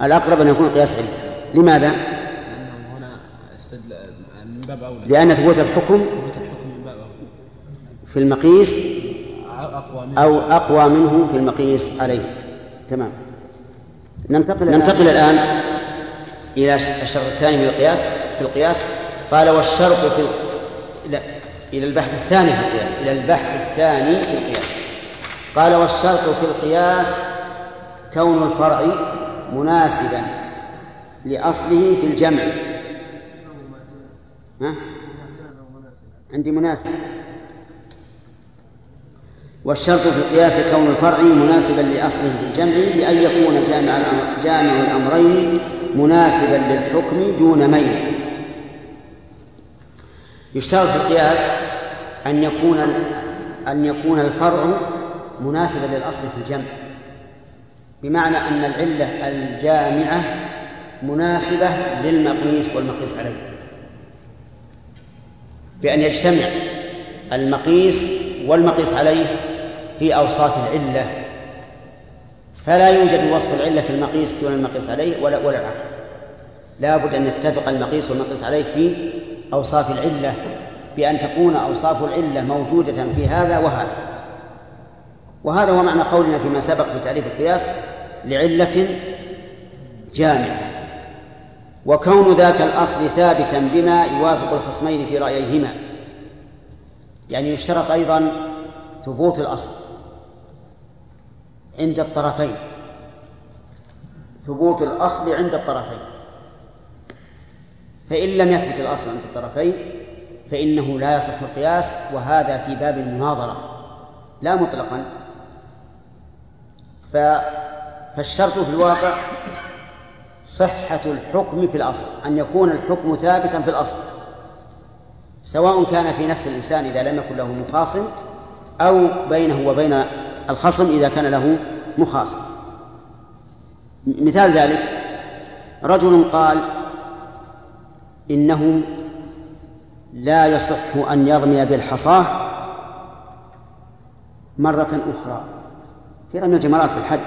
علة الأقرب أن يكون قياس علة لماذا؟ لأنه هنا استدل من باب أولى. لأن ثبوت الحكم ثبوت الحكم من باب أولى. في المقيس أقوى من أو أقوى منه في المقيس عليه. تمام. ننتقل ننتقل الآن إلى الشرط الثاني من القياس في القياس. قال والشرط في ال... لا إلى البحث الثاني في القياس إلى البحث الثاني في القياس. قال والشرط في القياس كون الفرع مناسبا لأصله في الجمع. ها؟ عندي مناسب. والشرط في القياس كون الفرع مناسبا لأصله في الجمع بأن يكون جامع الأمرين مناسبا للحكم دون ميل. يشترط في القياس أن يكون أن يكون الفرع مناسبا للأصل في الجمع. بمعنى أن العلة الجامعة مناسبة للمقيس والمقيس عليه. بأن يجتمع المقيس والمقيس عليه في أوصاف العلة. فلا يوجد وصف العلة في المقيس دون المقيس عليه ولا العكس. لا بد أن يتفق المقيس والمقيس عليه في أوصاف العلة بأن تكون أوصاف العلة موجودة في هذا وهذا. وهذا هو معنى قولنا فيما سبق في تعريف القياس لعلة جامعة. وكون ذاك الأصل ثابتا بما يوافق الخصمين في رأييهما يعني يشترط أيضا ثبوت الأصل عند الطرفين. ثبوت الأصل عند الطرفين. فإن لم يثبت الأصل عند الطرفين فإنه لا يصح القياس وهذا في باب المناظرة لا مطلقا. ف فالشرط في الواقع صحة الحكم في الأصل أن يكون الحكم ثابتا في الأصل سواء كان في نفس الإنسان إذا لم يكن له مخاصم أو بينه وبين الخصم إذا كان له مخاصم. مثال ذلك رجل قال إنه لا يصح أن يرمي بالحصاة مرة أخرى. في رمي الجمرات في الحج.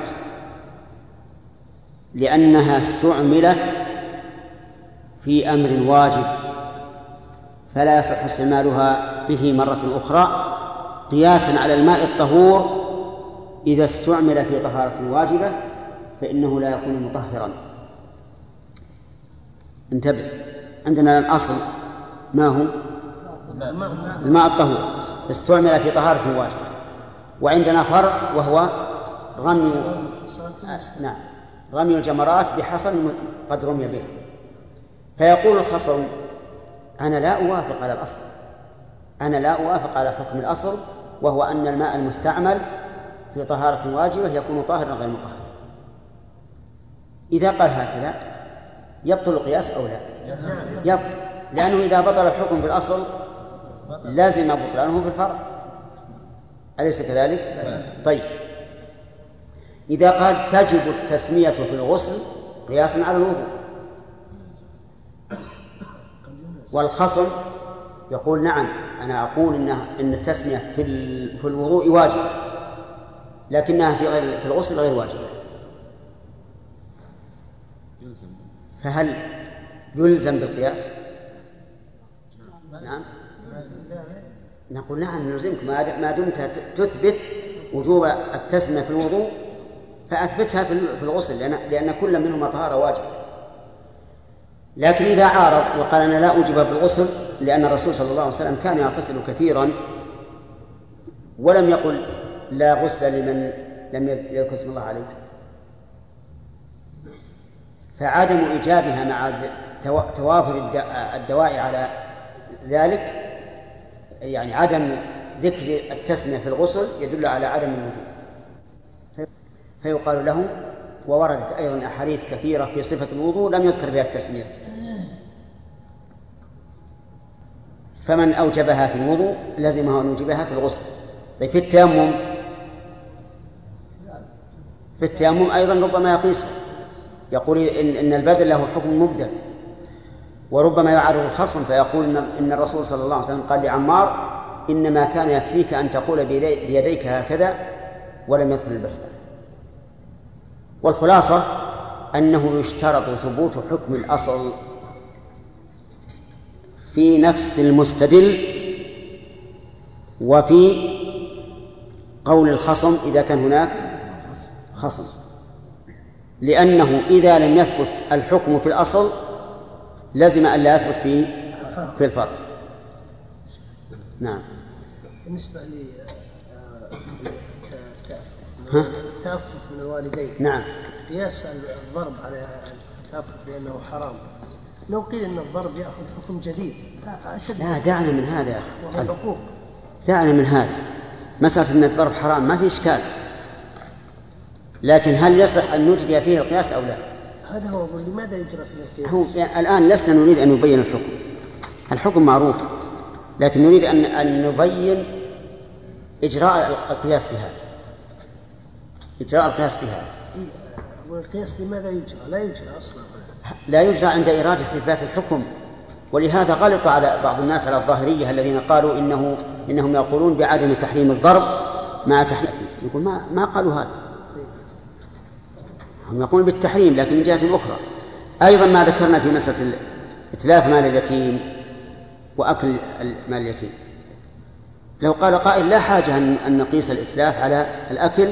لأنها استعملت في أمر واجب. فلا يصح استعمالها به مرة أخرى. قياسا على الماء الطهور. إذا استعمل في طهارة واجبة فإنه لا يكون مطهرا. انتبه. عندنا الأصل. ما هو؟ الماء الطهور. استعمل في طهارة واجبة. وعندنا فرع وهو رمي نعم. رمي الجمرات بحصى قد رمي به. فيقول الخصم أنا لا أوافق على الأصل. أنا لا أوافق على حكم الأصل وهو أن الماء المستعمل في طهارة واجبة يكون طاهرا غير مطهر. إذا قال هكذا يبطل القياس أو لا؟ يبطل. لأنه إذا بطل الحكم في الأصل لازم بطلانه في الفرع. أليس كذلك؟ طيب. إذا قال تجب التسمية في الغسل قياسا على الوضوء. والخصم يقول نعم أنا أقول إن إن التسمية في في الوضوء واجبة لكنها في غير في الغسل غير واجبة. فهل يلزم بالقياس؟ نعم. نقول نعم نلزمك. ما دمت تثبت وجوب التسمية في الوضوء فأثبتها في الغسل لأن لأن كل منهما طهارة واجبة. لكن إذا عارض وقال أنا لا أوجبها بالغسل لأن الرسول صلى الله عليه وسلم كان يغتسل كثيرا ولم يقل لا غسل لمن لم يذكر اسم الله عليه. فعدم إيجابها مع توافر الدواعي على ذلك يعني عدم ذكر التسمية في الغسل يدل على عدم الوجوب فيقال له ووردت أيضا أحاديث كثيرة في صفة الوضوء لم يذكر بها التسمية. فمن أوجبها في الوضوء لزمه أن يوجبها في الغسل. طيب في التيمم في التيمم أيضا ربما يقيس يقول إن, إن البدل له حكم مبدل. وربما يعرض الخصم فيقول إن الرسول صلى الله عليه وسلم قال لعمار إنما كان يكفيك أن تقول بيديك هكذا ولم يذكر البسملة والخلاصة أنه يشترط ثبوت حكم الأصل في نفس المستدل وفي قول الخصم إذا كان هناك خصم. لأنه إذا لم يثبت الحكم في الأصل لزم أن لا يثبت في في الفرق نعم. بالنسبة؟ التأفف من الوالدين. نعم. قياس الضرب على التأفف بأنه حرام. لو قيل أن الضرب يأخذ حكم جديد أشد. لا دعنا من هذا يا أخي. العقوق دعنا من هذا. مسألة أن الضرب حرام ما في إشكال. لكن هل يصح أن نجري فيه القياس أو لا؟ هذا هو أقول لماذا يجرى فيه القياس؟ هو الآن لسنا نريد أن نبين الحكم. الحكم معروف لكن نريد أن أن نبين إجراء القياس في هذا إجراء القياس في هذا والقياس لماذا يجرى؟ لا يجرى أصلا. لا يجرى عند إرادة إثبات الحكم. ولهذا غلط على بعض الناس على الظاهرية الذين قالوا إنه إنهم يقولون بعدم تحريم الضرب مع تحريم يقول ما ما قالوا هذا؟ هم يقولون بالتحريم لكن من جهة أخرى. أيضا ما ذكرنا في مسألة إتلاف مال اليتيم وأكل مال اليتيم. لو قال قائل لا حاجة أن نقيس الإتلاف على الأكل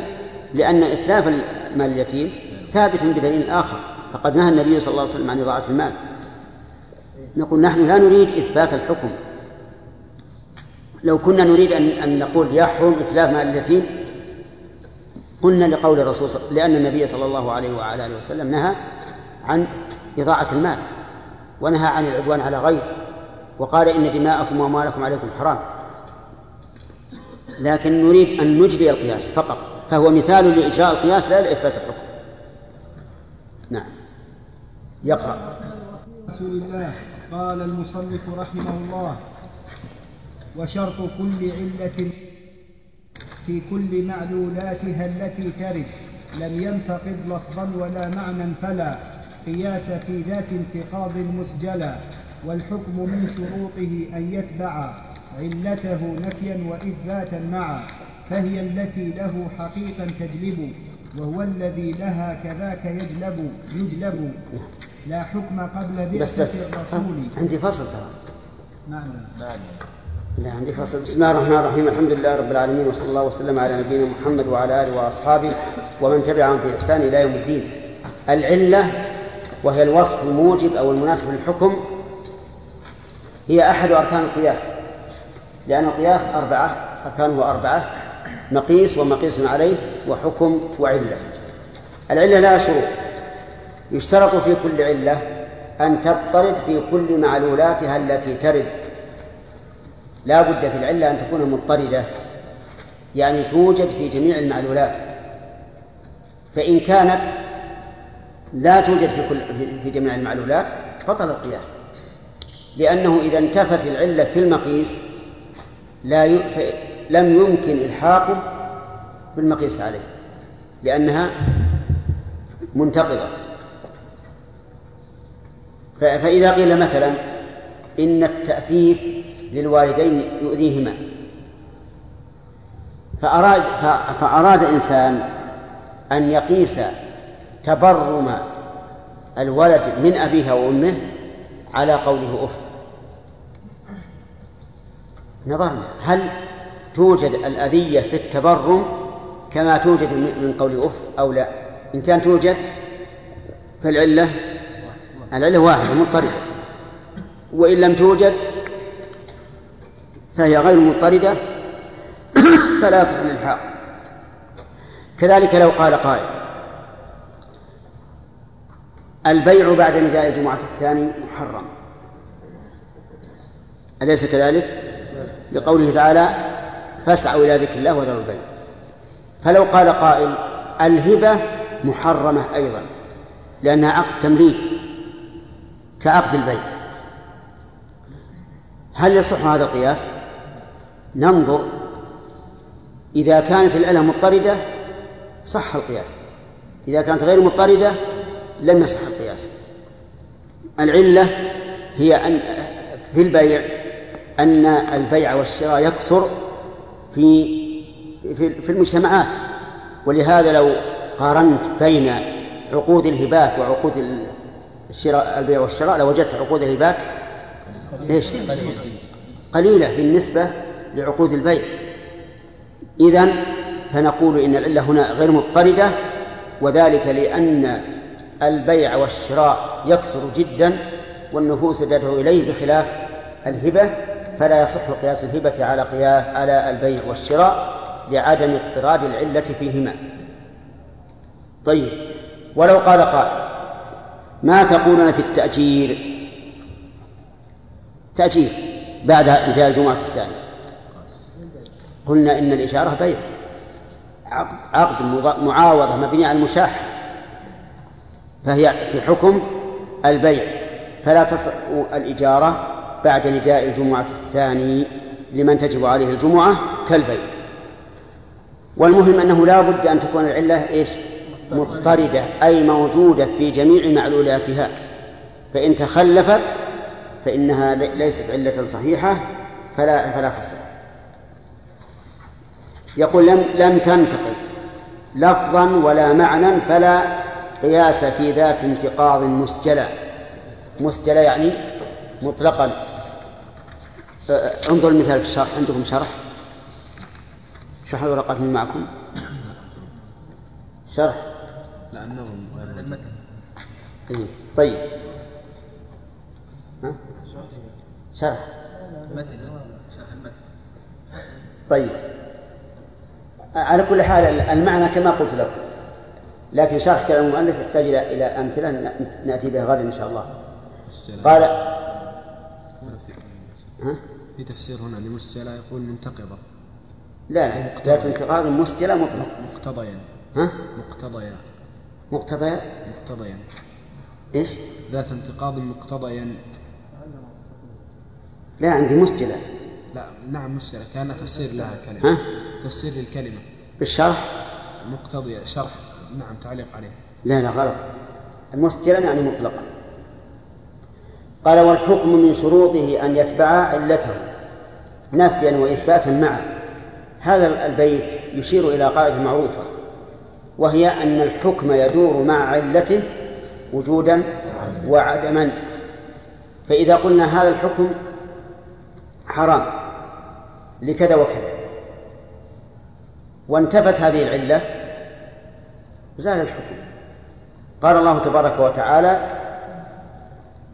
لأن إتلاف مال اليتيم ثابت بدليل آخر. فقد نهى النبي صلى الله عليه وسلم عن إضاعة المال. نقول نحن لا نريد إثبات الحكم. لو كنا نريد أن أن نقول يحرم إتلاف مال اليتيم قلنا لقول الرسول لأن النبي صلى الله عليه وعلى آله وسلم نهى عن إضاعة المال ونهى عن العدوان على غيره وقال إن دماءكم وأموالكم عليكم حرام. لكن نريد أن نجري القياس فقط فهو مثال لإجراء القياس لا لإثبات الحكم. نعم. يقرأ. رسول الله قال المصنف رحمه الله وشرط كل علة في كل معلولاتها التي ترد لم ينتقض لفظا ولا معنى فلا قياس في ذات انتقاض مسجلا والحكم من شروطه أن يتبع علته نفيا وإثباتا معا فهي التي له حقيقا تجلب وهو الذي لها كذاك يجلب يجلب. لا حكم قبل بس بس. الرسول. عندي فصل ترى. نعم. عندي فصل بسم الله الرحمن الرحيم. الحمد لله رب العالمين وصلى الله وسلم على نبينا محمد وعلى آله وأصحابه ومن تبعهم بإحسان إلى يوم الدين. العلة وهي الوصف الموجب أو المناسب للحكم هي أحد أركان القياس. لأن القياس أربعة أركانه أربعة مقيس ومقيس عليه وحكم وعلة. العلة لها شروط. يشترط في كل علة أن تضطرد في كل معلولاتها التي ترد. لا بد في العلة أن تكون مضطردة يعني توجد في جميع المعلولات. فإن كانت لا توجد في كل في جميع المعلولات بطل القياس. لأنه إذا انتفت العلة في المقيس لا ي... لم يمكن إلحاقه بالمقيس عليه لأنها منتقضة فإذا قيل مثلا إن التأثير للوالدين يؤذيهما. فأراد فأراد إنسان أن يقيس تبرم الولد من أبيه وأمه على قوله أف. نظرنا هل توجد الأذية في التبرم كما توجد من قول أف أو لا؟ إن كان توجد فالعلة العلة واحدة مضطردة وإن لم توجد فهي غير مضطردة فلا يصح الإلحاق كذلك لو قال قائل البيع بعد نداء الجمعة الثاني محرم أليس كذلك؟ لقوله تعالى فاسعوا إلى ذكر الله وذروا البيع فلو قال قائل الهبة محرمة أيضا لأنها عقد تمليك كعقد البيع هل يصح هذا القياس؟ ننظر إذا كانت العلة مضطردة صح القياس. إذا كانت غير مضطردة لم يصح القياس. العلة هي أن في البيع أن البيع والشراء يكثر في في, في المجتمعات. ولهذا لو قارنت بين عقود الهبات وعقود الشراء البيع والشراء لوجدت عقود الهبات إيش؟ قليلة بالنسبة لعقود البيع. إذن فنقول إن العلة هنا غير مضطردة وذلك لأن البيع والشراء يكثر جدا والنفوس تدعو إليه بخلاف الهبة فلا يصح قياس الهبة على قياس على البيع والشراء لعدم اضطراد العلة فيهما. طيب ولو قال قائل ما تقولون في التأجير؟ تأجير بعد إنتهاء الجمعة الثانية. قلنا إن الإشارة بيع. عقد معاوضة مبني على المشاحة فهي في حكم البيع. فلا تصح الإجارة بعد نداء الجمعة الثاني لمن تجب عليه الجمعة كالبيع. والمهم أنه لا بد أن تكون العلة إيش؟ مضطردة أي موجودة في جميع معلولاتها. فإن تخلفت فإنها ليست علة صحيحة فلا فلا تصح. يقول لم لم تنتقل لفظا ولا معنى فلا قياس في ذات انتقاض مسجلة. مسجلة يعني مطلقا. انظر المثال في الشرح. عندكم شرح؟ شرح الورقات من معكم؟ شرح. لأنه المتن إيه. طيب. ها؟ شرح. المتن شرح المتن طيب. على كل حال المعنى كما قلت لكم. لكن شرح كلام المؤلف يحتاج إلى إلى أمثلة نأتي بها غدا إن شاء الله. قال ها؟ في تفسير هنا لمسجلة يقول منتقضة. لا لا. ذات انتقاض مسجلة مطلق مقتضيا ها؟ مقتضيا مقتضيا مقتضيا إيش؟ ذات انتقاض مقتضيا. لا عندي مسجلة. لا نعم مسجلة كان تفسير لها كلمة. ها؟ تفسير للكلمة. بالشرح؟ مقتضية شرح. نعم تعليق عليه. لا لا غلط. المسجلة يعني مطلقا. قال والحكم من شروطه أن يتبع علته نفيا وإثباتا معا هذا البيت يشير إلى قاعدة معروفة وهي أن الحكم يدور مع علته وجودا وعدما. فإذا قلنا هذا الحكم حرام لكذا وكذا. وانتفت هذه العلة زال الحكم. قال الله تبارك وتعالى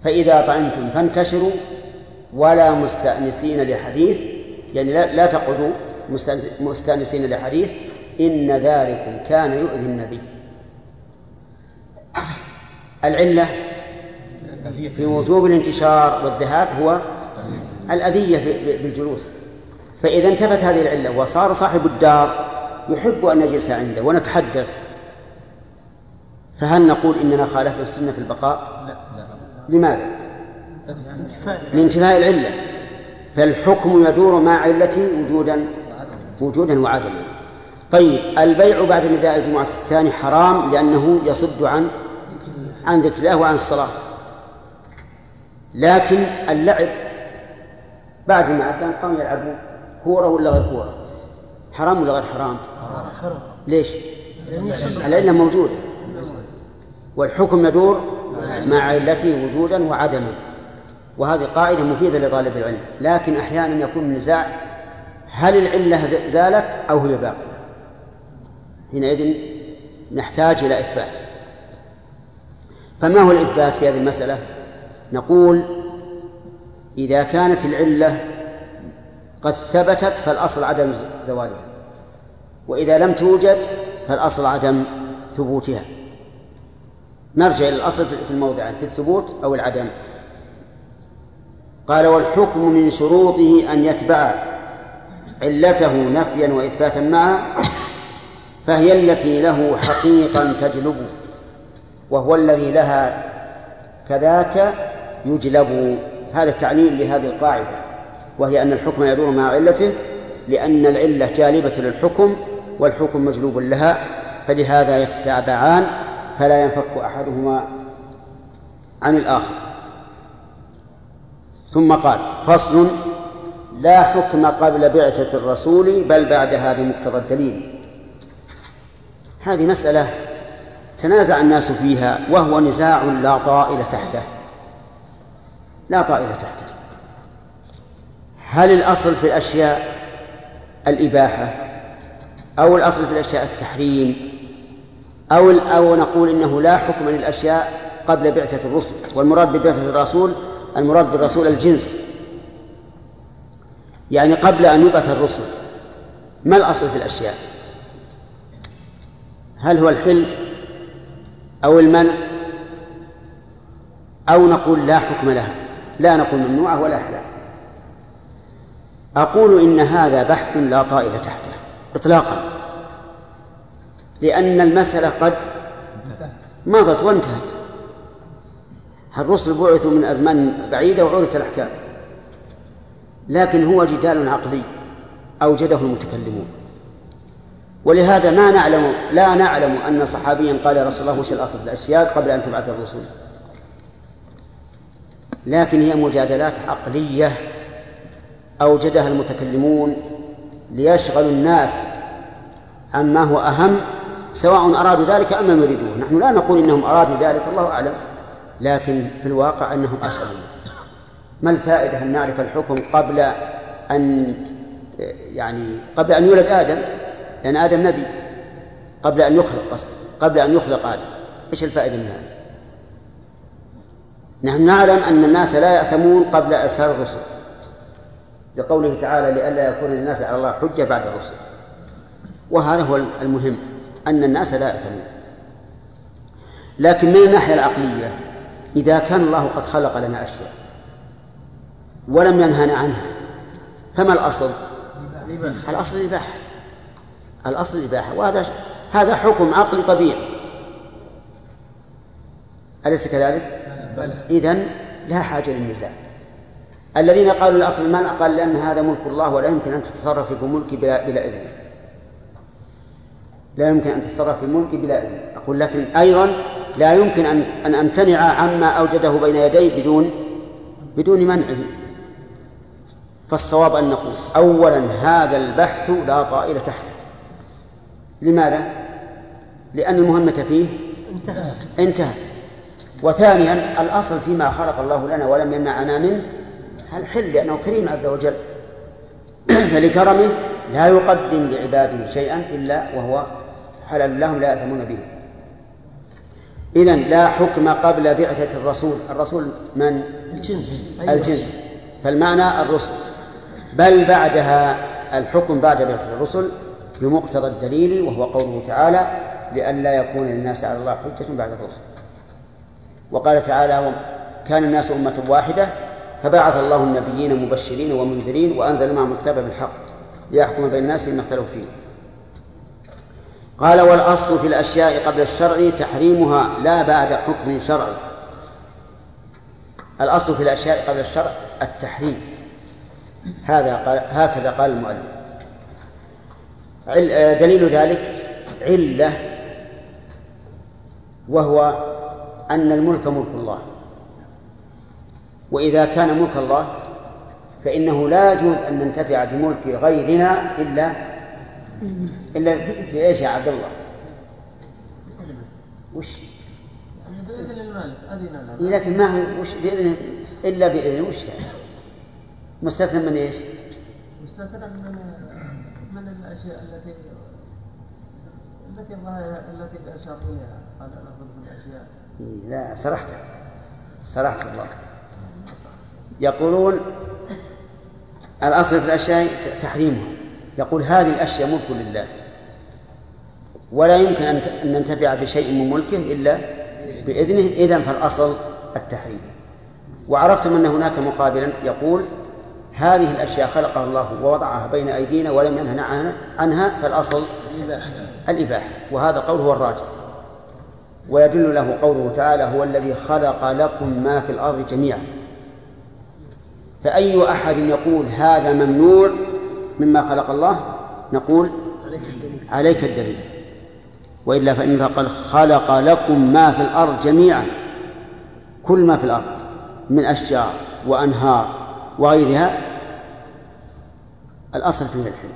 فإذا طعمتم فانتشروا ولا مستأنسين لحديث يعني لا, لا تقعدوا مستأنسين لحديث إن ذلكم كان يؤذي النبي. العلة في وجوب الانتشار والذهاب هو الأذية بالجلوس. فإذا انتفت هذه العلة وصار صاحب الدار يحب أن نجلس عنده ونتحدث فهل نقول إننا خالفنا السنة في البقاء؟ لا لا. لماذا؟ لانتفاء العلة. فالحكم يدور مع علته وجودا وجودا وعدما طيب البيع بعد نداء الجمعة الثاني حرام لأنه يصد عن عن ذكر الله وعن الصلاة. لكن اللعب بعد ما أذن قاموا يلعبون. كورة ولا غير كورة؟ حرام ولا غير حرام؟ حرام ليش؟ العلة موجودة والحكم يدور مع علته وجودا وعدما. وهذه قاعدة مفيدة لطالب العلم. لكن أحيانا يكون النزاع هل العلة زالت أو هي باقية؟ حينئذ نحتاج إلى إثبات. فما هو الإثبات في هذه المسألة؟ نقول إذا كانت العلة قد ثبتت فالأصل عدم زوالها وإذا لم توجد فالأصل عدم ثبوتها. نرجع إلى الأصل في الموضعين في الثبوت أو العدم. قال والحكم من شروطه أن يتبع علته نفيا وإثباتا معا فهي التي له حقيقا تجلب وهو الذي لها كذاك يجلب. هذا التعليل لهذه القاعدة. وهي أن الحكم يدور مع علته لأن العلة جالبة للحكم والحكم مجلوب لها فلهذا يتتابعان فلا ينفك أحدهما عن الآخر. ثم قال فصل لا حكم قبل بعثة الرسول بل بعدها بمقتضى الدليل. هذه مسألة تنازع الناس فيها وهو نزاع لا طائل تحته. لا طائل تحته. هل الأصل في الأشياء الإباحة أو الأصل في الأشياء التحريم أو أو نقول إنه لا حكم للأشياء قبل بعثة الرسل والمراد ببعثة الرسول المراد بالرسول الجنس. يعني قبل أن يبعث الرسل. ما الأصل في الأشياء؟ هل هو الحل أو المنع أو نقول لا حكم لها؟ لا نقول ممنوعة ولا حلال. أقول إن هذا بحث لا طائل تحته إطلاقا. لأن المسألة قد مضت وانتهت. الرسل بعثوا من أزمان بعيدة وعرفت الأحكام. لكن هو جدال عقلي أوجده المتكلمون. ولهذا ما نعلم لا نعلم أن صحابيا قال يا رسول الله وش الأصل في الأشياء قبل أن تبعث الرسل لكن هي مجادلات عقلية. أوجدها المتكلمون ليشغلوا الناس عما هو أهم سواء أرادوا ذلك أم لم يريدوه. نحن لا نقول إنهم أرادوا ذلك الله أعلم لكن في الواقع أنهم أشغلوا الناس. ما الفائدة أن نعرف الحكم قبل أن يعني قبل أن يولد آدم؟ لأن آدم نبي. قبل أن يخلق قصد قبل أن يخلق آدم. إيش الفائدة من هذا؟ نحن نعلم أن الناس لا يأثمون قبل إرسال الرسل. لقوله تعالى لئلا يكون للناس على الله حجة بعد الرسل. وهذا هو المهم أن الناس لا يأثمون لكن من الناحية العقلية إذا كان الله قد خلق لنا أشياء ولم ينهنا عنها فما الأصل؟ الأصل الإباحة الأصل الإباحة وهذا هذا حكم عقلي طبيعي. أليس كذلك؟ إذن لا حاجة للنزاع الذين قالوا الأصل المنع قال لأن هذا ملك الله ولا يمكن أن تتصرف في ملكي بلا, بلا إذنه لا يمكن أن تتصرف في ملكي بلا إذنه أقول لكن أيضا لا يمكن أن أن أمتنع عما أوجده بين يدي بدون بدون منعه. فالصواب أن نقول أولا هذا البحث لا طائل تحته. لماذا؟ لأن المهمة فيه انتهت انتهت. وثانيا الأصل فيما خلق الله لنا ولم يمنعنا منه الحل لأنه كريم عز وجل. فلكرمه لا يقدم لعباده شيئا إلا وهو حلال لهم لا يأثمون به. إذا لا حكم قبل بعثة الرسول. الرسول من؟ الجنس. الجنس. فالمعنى الرسل. بل بعدها الحكم بعد بعثة الرسل بمقتضى الدليل وهو قوله تعالى لئلا يكون للناس على الله حجة بعد الرسل. وقال تعالى كان الناس أمة واحدة فبعث الله النبيين مبشرين ومنذرين وأنزل معهم الكتاب بالحق ليحكم بين الناس فيما اختلفوا فيه. قال والأصل في الأشياء قبل الشرع تحريمها لا بعد حكم شرعي. الأصل في الأشياء قبل الشرع التحريم. هذا قال هكذا قال المؤلف. دليل ذلك علة وهو أن الملك ملك الله. وإذا كان ملك الله فإنه لا يجوز أن ننتفع بملك غيرنا إلا إلا في إيش يا عبد الله؟ وش؟ بإذن المالك أذن له لكن ما هو وش بإذن إلا بإذن وش يعني؟ مستثنى من إيش؟ مستثنى من من الأشياء التي التي التي أشار إليها قال الأصل في الأشياء إيه لا سرحت سرحت الله يقولون الأصل في الأشياء تحريمها. يقول هذه الأشياء ملك لله. ولا يمكن أن ننتفع بشيء من ملكه إلا بإذنه. إذن فالأصل التحريم. وعرفتم أن هناك مقابلا يقول هذه الأشياء خلقها الله ووضعها بين أيدينا ولم ينهنا عنها, فالأصل الإباحة. وهذا قول هو الراجح. ويدل له قوله تعالى هو الذي خلق لكم ما في الأرض جميعا. فأي أحد يقول هذا ممنوع مما خلق الله؟ نقول عليك الدليل. وإلا فإن قال خلق لكم ما في الأرض جميعا. كل ما في الأرض من أشجار وأنهار وغيرها. الأصل فيه الحل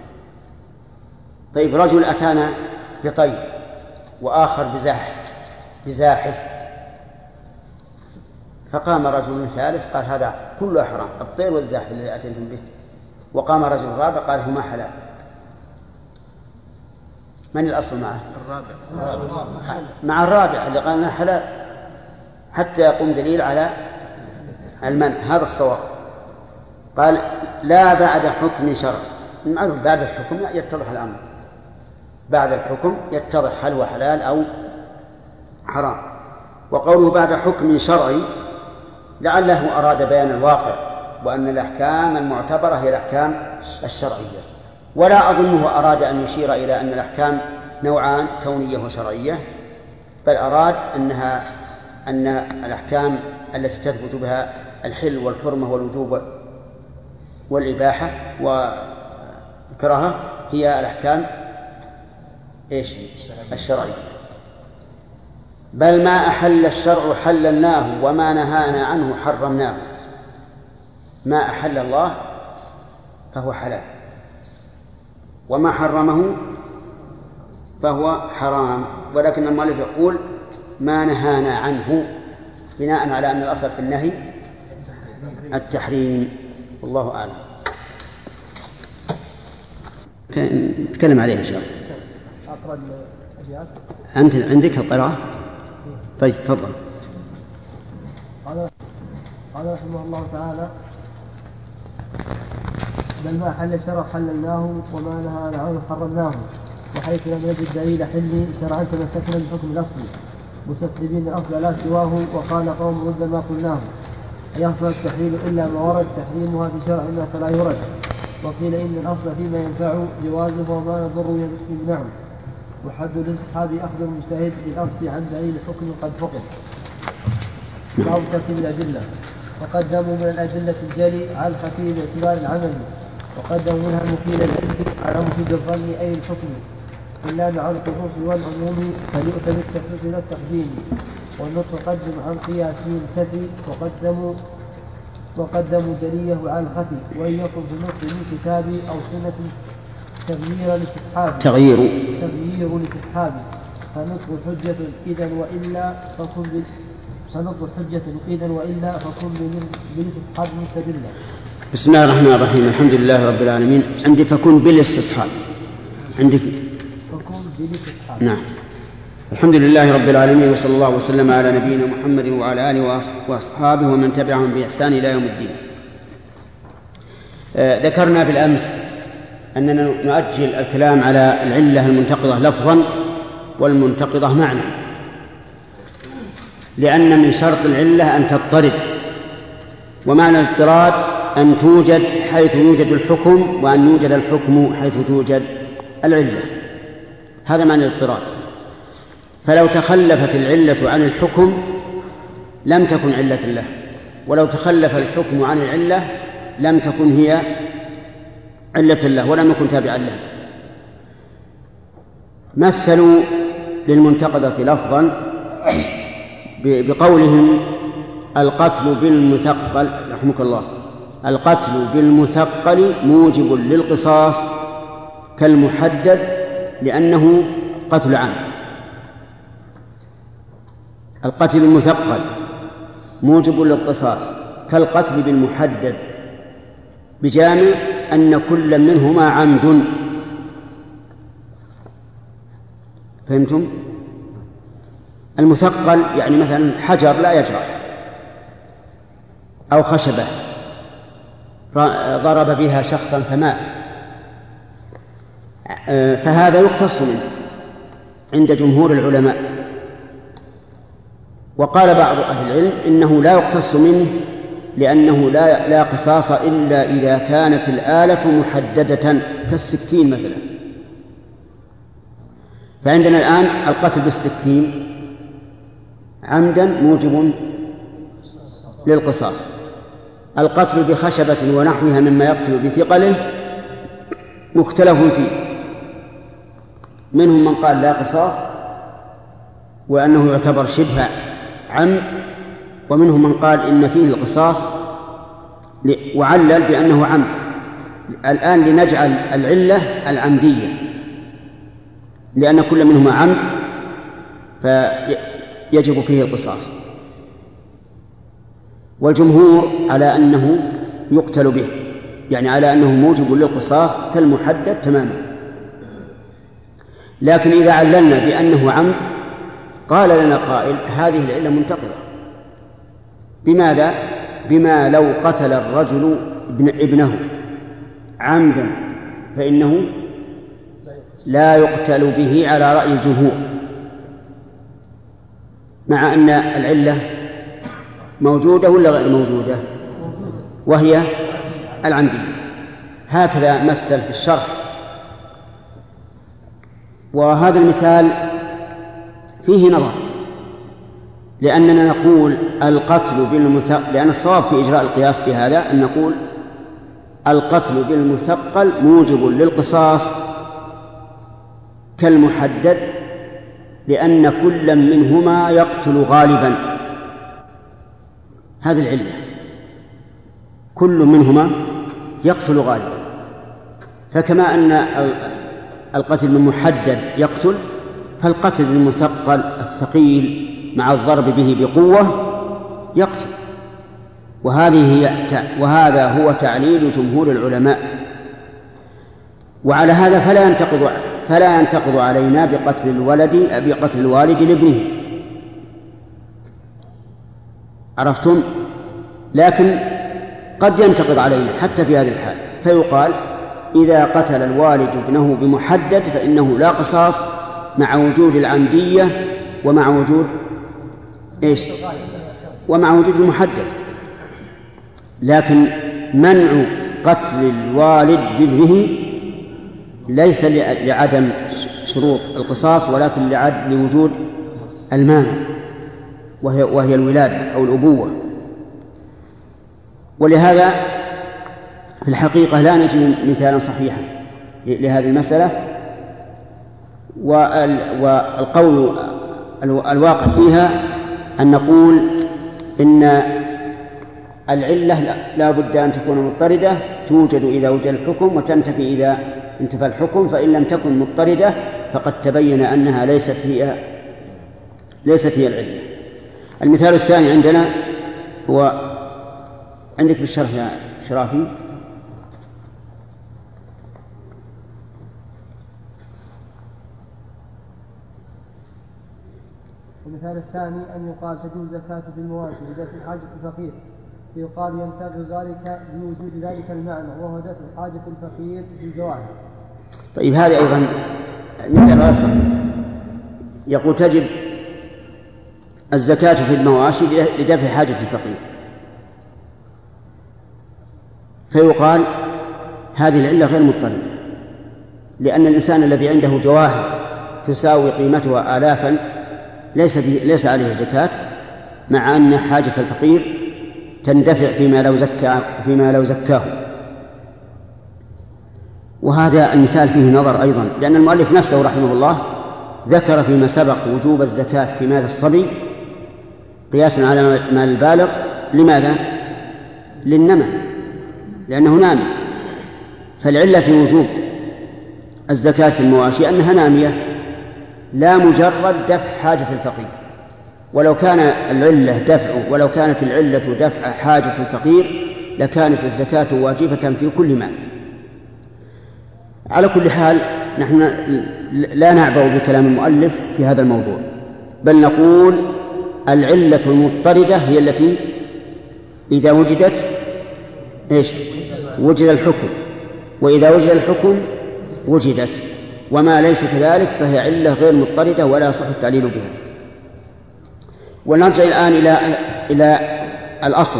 طيب رجل أتانا بطير وآخر بزاحف بزاحف فقام رجل ثالث قال هذا كله حرام الطير والزاحف الذي أتيتم به. وقام رجل رابع قال هما حلال. من الأصل معه؟ الرابع. مع الرابع اللي قال إنه حلال. حتى يقوم دليل على المنع هذا الصواب. قال لا بعد حكم شرع. معروف بعد الحكم يتضح الأمر. بعد الحكم يتضح هل هو حلال أو حرام. وقوله بعد حكم شرعي لعله أراد بيان الواقع وأن الأحكام المعتبرة هي الأحكام الشرعية. ولا أظنه أراد أن يشير إلى أن الأحكام نوعان كونية وشرعية بل أراد أنها أن الأحكام التي تثبت بها الحل والحرمة والوجوب والإباحة والكراهة هي الأحكام إيش؟ الشرعية. بل ما أحل الشرع حللناه وما نهانا عنه حرمناه. ما أحل الله فهو حلال. وما حرمه فهو حرام. ولكن المؤلف يقول ما نهانا عنه بناء على أن الأصل في النهي التحريم. والله أعلم. نتكلم عليه إن شاء الله. أنت عندك القراءة؟ طيب تفضل. قال قال رحمه الله تعالى بل ما حل الشرع حللناه وما نهى عنه حرمناه وحيث لم نجد دليل حل شرعا تمسكنا بالحكم الاصلي مستسلمين الأصل لا سواه وقال قوم ضد ما قلناه. أيحصل التحليل إلا ما ورد تحريمها في شرعنا فلا يرد. وقيل إن الأصل فيما ينفع جوازه وما يضر يمنعه وحد الاسحاب أخذ المجتهد بالأصل عن دليل حكم قد فقد ترتيب الأدلة. وقدموا من الأدلة الجلي على الخفي باعتبار العمل. وقدموا منها المفيد العلم على مفيد الظن أي الحكم. إلا مع الخصوص والعموم فليؤتى بالتخصيص إلى التقديم. والنطق قدم عن قياسه الكفي. وقدموا وقدموا دليه على الخفي. وإن يكن في النطق من كتاب أو سنة تغيير لاستصحابه تغيير. تغيير لاستصحابه فنطق حجة إذا وإلا فكن. فنطق حجة إذا وإلا فكن بال- بالاستصحاب مستدلا بسم الله الرحمن الرحيم. الحمد لله رب العالمين. عندي فكن بالاستصحاب. عندك فكن بالاستصحاب. نعم. الحمد لله رب العالمين وصلى الله وسلم على نبينا محمد وعلى آله وأصحابه ومن تبعهم بإحسان إلى يوم الدين. آه، ذكرنا بالأمس أننا نؤجل الكلام على العلة المنتقضة لفظا والمنتقضة معنى. لأن من شرط العلة أن تضطرد ومعنى الاضطراد أن توجد حيث يوجد الحكم وأن يوجد الحكم حيث توجد العلة. هذا معنى الاضطراد. فلو تخلفت العلة عن الحكم لم تكن علة له ولو تخلف الحكم عن العلة لم تكن هي علة له ولم يكن تابعا له. مثلوا للمنتقدة لفظا بقولهم القتل بالمثقل رحمك الله القتل بالمثقل موجب للقصاص كالمحدد لأنه قتل عمد القتل بالمثقل موجب للقصاص كالقتل بالمحدد بجامع أن كل منهما عمد. فهمتم؟ المثقل يعني مثلا حجر لا يجرح أو خشبة ضرب بها شخصا فمات. فهذا يقتص منه عند جمهور العلماء. وقال بعض أهل العلم إنه لا يقتص منه لأنه لا لا قصاص إلا إذا كانت الآلة محددة كالسكين مثلا. فعندنا الآن القتل بالسكين. عمدا موجب للقصاص. القتل بخشبة ونحوها مما يقتل بثقله مختلف فيه. منهم من قال لا قصاص وأنه يعتبر شبه عمد ومنهم من قال إن فيه القصاص وعلل بأنه عمد. الآن لنجعل العلة العمدية. لأن كل منهما عمد فيجب فيه القصاص. والجمهور على أنه يقتل به يعني على أنه موجب للقصاص كالمحدد تماما. لكن إذا عللنا بأنه عمد قال لنا قائل هذه العلة منتقضة بماذا؟ بما لو قتل الرجل ابن ابنه عمدا فإنه لا يقتل به على رأي الجمهور. مع أن العلة موجودة ولا غير موجودة؟ وهي العمدية. هكذا مثل في الشرح. وهذا المثال فيه نظر. لأننا نقول القتل بالمثقل لأن الصواب في إجراء القياس بهذا أن نقول القتل بالمثقل موجب للقصاص كالمحدد لأن كل منهما يقتل غالبا. هذه العلة. كل منهما يقتل غالبا. فكما أن القتل بالمحدد يقتل فالقتل بالمثقل الثقيل مع الضرب به بقوة يقتل. وهذه هي وهذا هو تعليل جمهور العلماء. وعلى هذا فلا ينتقض فلا ينتقض علينا بقتل الولد بقتل الوالد لابنه. عرفتم؟ لكن قد ينتقض علينا حتى في هذه الحال. فيقال إذا قتل الوالد ابنه بمحدد فإنه لا قصاص مع وجود العمدية ومع وجود إيش؟ ومع وجود المحدد. لكن منع قتل الوالد بابنه ليس لعدم شروط القصاص ولكن لوجود المانع وهي وهي الولادة أو الأبوة. ولهذا في الحقيقة لا نجد مثالا صحيحا لهذه المسألة. والقول الواقع فيها أن نقول إن العلة لا بد أن تكون مضطردة توجد إذا وجد الحكم وتنتفي إذا انتفى الحكم فإن لم تكن مضطردة فقد تبين أنها ليست هي ليست هي العلة. المثال الثاني عندنا هو عندك بالشرح يا شرافي. المثال الثاني أن يقال تجوز زكاة في المواشي لدفع حاجة الفقير. فيقال ينتقل ذلك بوجود ذلك المعنى وهو دفع حاجة الفقير في الجواهر طيب هذا أيضا مثال صحيح يقول تجب الزكاة في المواشي لدفع حاجة الفقير. فيقال هذه العلة غير مضطردة لأن الإنسان الذي عنده جواهر تساوي قيمتها آلافا ليس ليس عليه زكاة مع أن حاجة الفقير تندفع فيما لو زكى فيما لو زكاه. وهذا المثال فيه نظر أيضا لأن المؤلف نفسه رحمه الله ذكر فيما سبق وجوب الزكاة في مال الصبي قياسا على مال البالغ. لماذا؟ للنمى لأنه نامي. فالعلة في وجوب الزكاة في المواشي أنها نامية. لا مجرد دفع حاجة الفقير. ولو كان العلة دفع ولو كانت العلة دفع حاجة الفقير لكانت الزكاة واجبة في كل مال. على كل حال نحن لا نعبأ بكلام المؤلف في هذا الموضوع بل نقول العلة المضطردة هي التي إذا وجدت إيش؟ وجد الحكم. وإذا وجد الحكم وجدت. وما ليس كذلك فهي علة غير مضطردة ولا يصح التعليل بها. ونرجع الآن إلى إلى الأصل.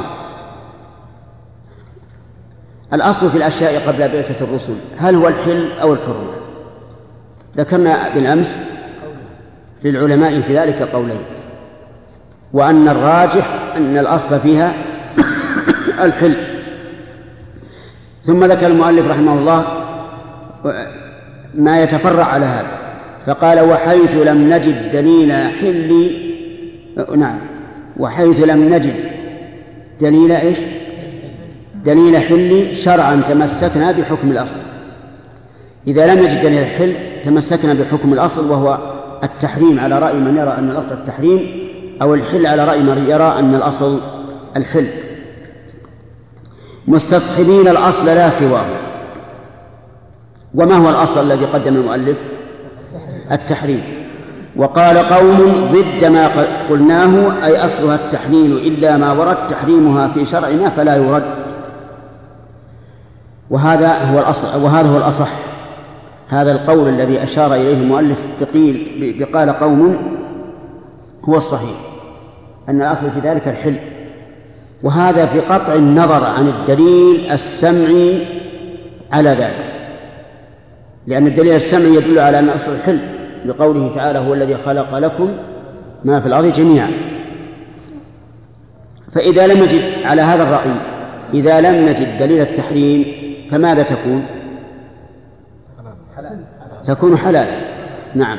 الأصل في الأشياء قبل بعثة الرسل. هل هو الحل أو الحرمة؟ ذكرنا بالأمس للعلماء في ذلك قولين. وأن الراجح أن الأصل فيها الحل. ثم ذكر المؤلف رحمه الله ما يتفرع على هذا. فقال وحيث لم نجد دليل حل نعم وحيث لم نجد دليل إيش؟ دليل حل شرعا تمسكنا بحكم الأصل. إذا لم نجد دليل حل تمسكنا بحكم الأصل وهو التحريم على رأي من يرى أن الأصل التحريم أو الحل على رأي من يرى أن الأصل الحل. مستصحبين الأصل لا سواه. وما هو الأصل الذي قدم المؤلف؟ التحريم. وقال قوم ضد ما قلناه أي أصلها التحليل إلا ما ورد تحريمها في شرعنا فلا يرد. وهذا هو الأصل وهذا هو الأصح. هذا القول الذي أشار إليه المؤلف بقيل بقال قوم هو الصحيح أن الأصل في ذلك الحل. وهذا بقطع النظر عن الدليل السمعي على ذلك. لأن الدليل السمعي يدل على أن أصل الحل لقوله تعالى هو الذي خلق لكم ما في الأرض جميعا. فإذا لم نجد على هذا الرأي إذا لم نجد دليل التحريم فماذا تكون؟ تكون حلالا. نعم.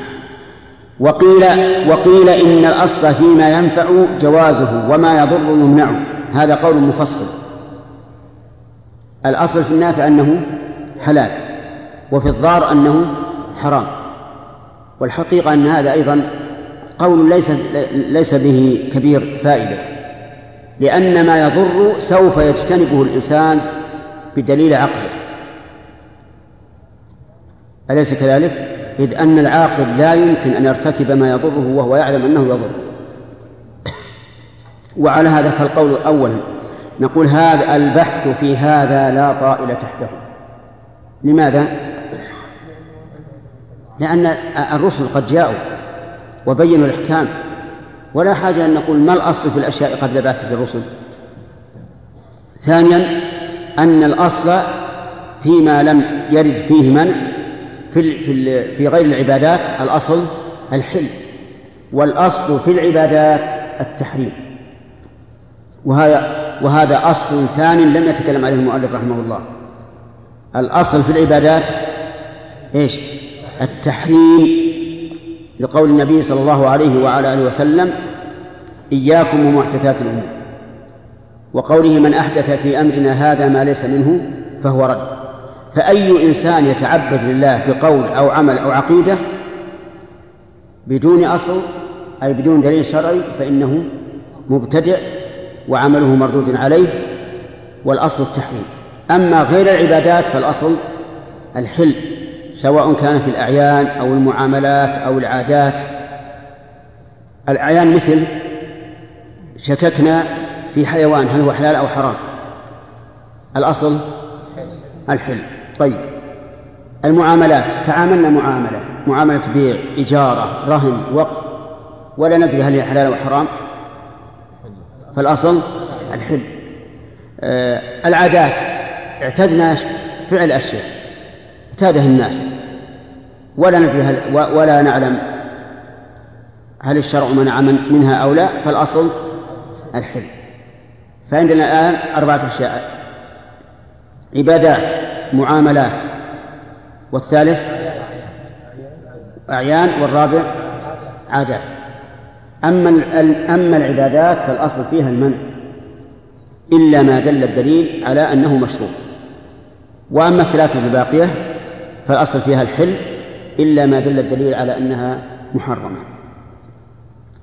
وقيل وقيل إن الأصل فيما ينفع جوازه وما يضر يمنعه. هذا قول مفصل. الأصل في النافع أنه حلال. وفي الضار أنه حرام والحقيقة أن هذا أيضا قول ليس ليس به كبير فائدة لأن ما يضر سوف يجتنبه الإنسان بدليل عقله أليس كذلك؟ إذ أن العاقل لا يمكن أن يرتكب ما يضره وهو يعلم أنه يضر وعلى هذا فالقول الأول نقول هذا البحث في هذا لا طائل تحته لماذا؟ لأن الرسل قد جاءوا وبينوا الأحكام. ولا حاجة أن نقول ما الأصل في الأشياء قبل بعثة الرسل. ثانيا أن الأصل فيما لم يرد فيه منع في في في غير العبادات الأصل الحل. والأصل في العبادات التحريم. وهذا وهذا أصل ثاني لم يتكلم عليه المؤلف رحمه الله. الأصل في العبادات إيش؟ التحريم لقول النبي صلى الله عليه وعلى آله وسلم إياكم ومحدثات الأمور. وقوله من أحدث في أمرنا هذا ما ليس منه فهو رد. فأي إنسان يتعبد لله بقول أو عمل أو عقيدة بدون أصل أي بدون دليل شرعي فإنه مبتدع وعمله مردود عليه والأصل التحريم. أما غير العبادات فالأصل الحل. سواء كان في الأعيان أو المعاملات أو العادات. الأعيان مثل شككنا في حيوان هل هو حلال أو حرام؟ الأصل الحل. طيب. المعاملات تعاملنا معاملة معاملة بيع إجارة رهن وقف ولا ندري هل هي حلال أو حرام. فالأصل الحل. آه العادات اعتدنا فعل أشياء. اعتاده الناس. ولا ندري هل ولا نعلم هل الشرع منع من منها أو لا فالأصل الحل. فعندنا الآن أربعة أشياء. عبادات معاملات والثالث أعيان والرابع عادات. أما أما العبادات فالأصل فيها المنع إلا ما دل الدليل على أنه مشروع. وأما الثلاثة الباقية فالأصل فيها الحل إلا ما دل الدليل على أنها محرمة.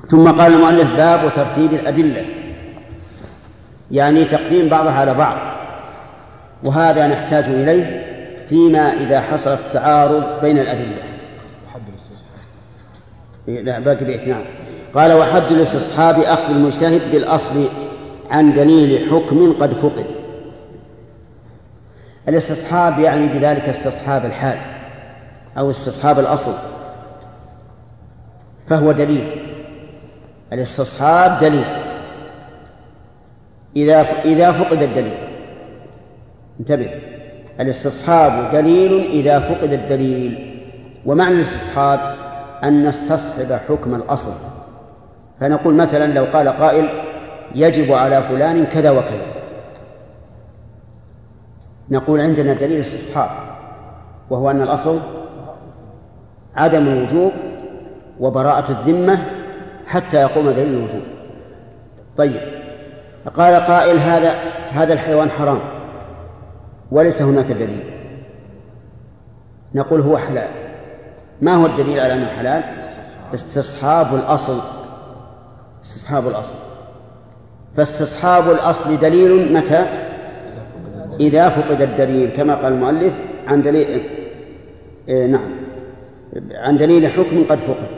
ثم قال المؤلف باب ترتيب الأدلة يعني تقديم بعضها على بعض وهذا نحتاج إليه فيما إذا حصل التعارض بين الأدلة. حد الاستصحاب. لا باقي بيت نعم قال وحد الاستصحاب أخذ المجتهد بالأصل عن دليل حكم قد فقد. الاستصحاب يعني بذلك استصحاب الحال أو استصحاب الأصل فهو دليل. الاستصحاب دليل. إذا إذا فقد الدليل. انتبه. الاستصحاب دليل إذا فقد الدليل. ومعنى الاستصحاب أن نستصحب حكم الأصل. فنقول مثلا لو قال قائل يجب على فلان كذا وكذا. نقول عندنا دليل استصحاب وهو أن الأصل عدم الوجوب وبراءة الذمة حتى يقوم دليل الوجوب. طيب قال قائل هذا هذا الحيوان حرام وليس هناك دليل. نقول هو حلال. ما هو الدليل على أنه حلال؟ استصحاب الأصل استصحاب الأصل. فاستصحاب الأصل دليل متى؟ إذا فقد الدليل كما قال المؤلف عن دليل إيه نعم عن دليل حكم قد فقد.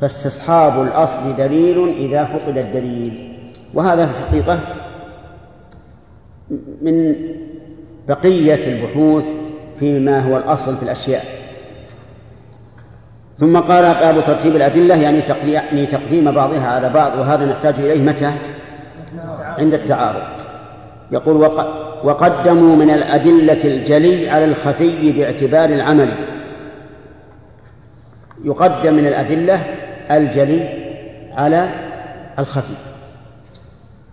فاستصحاب الأصل دليل إذا فقد الدليل. وهذا في الحقيقة من بقية البحوث فيما هو الأصل في الأشياء. ثم قال باب ترتيب الأدلة يعني يعني تقديم بعضها على بعض وهذا نحتاج إليه متى؟ عند التعارض. يقول وقدموا من الأدلة الجلي على الخفي باعتبار العمل. يقدم من الأدلة الجلي على الخفي.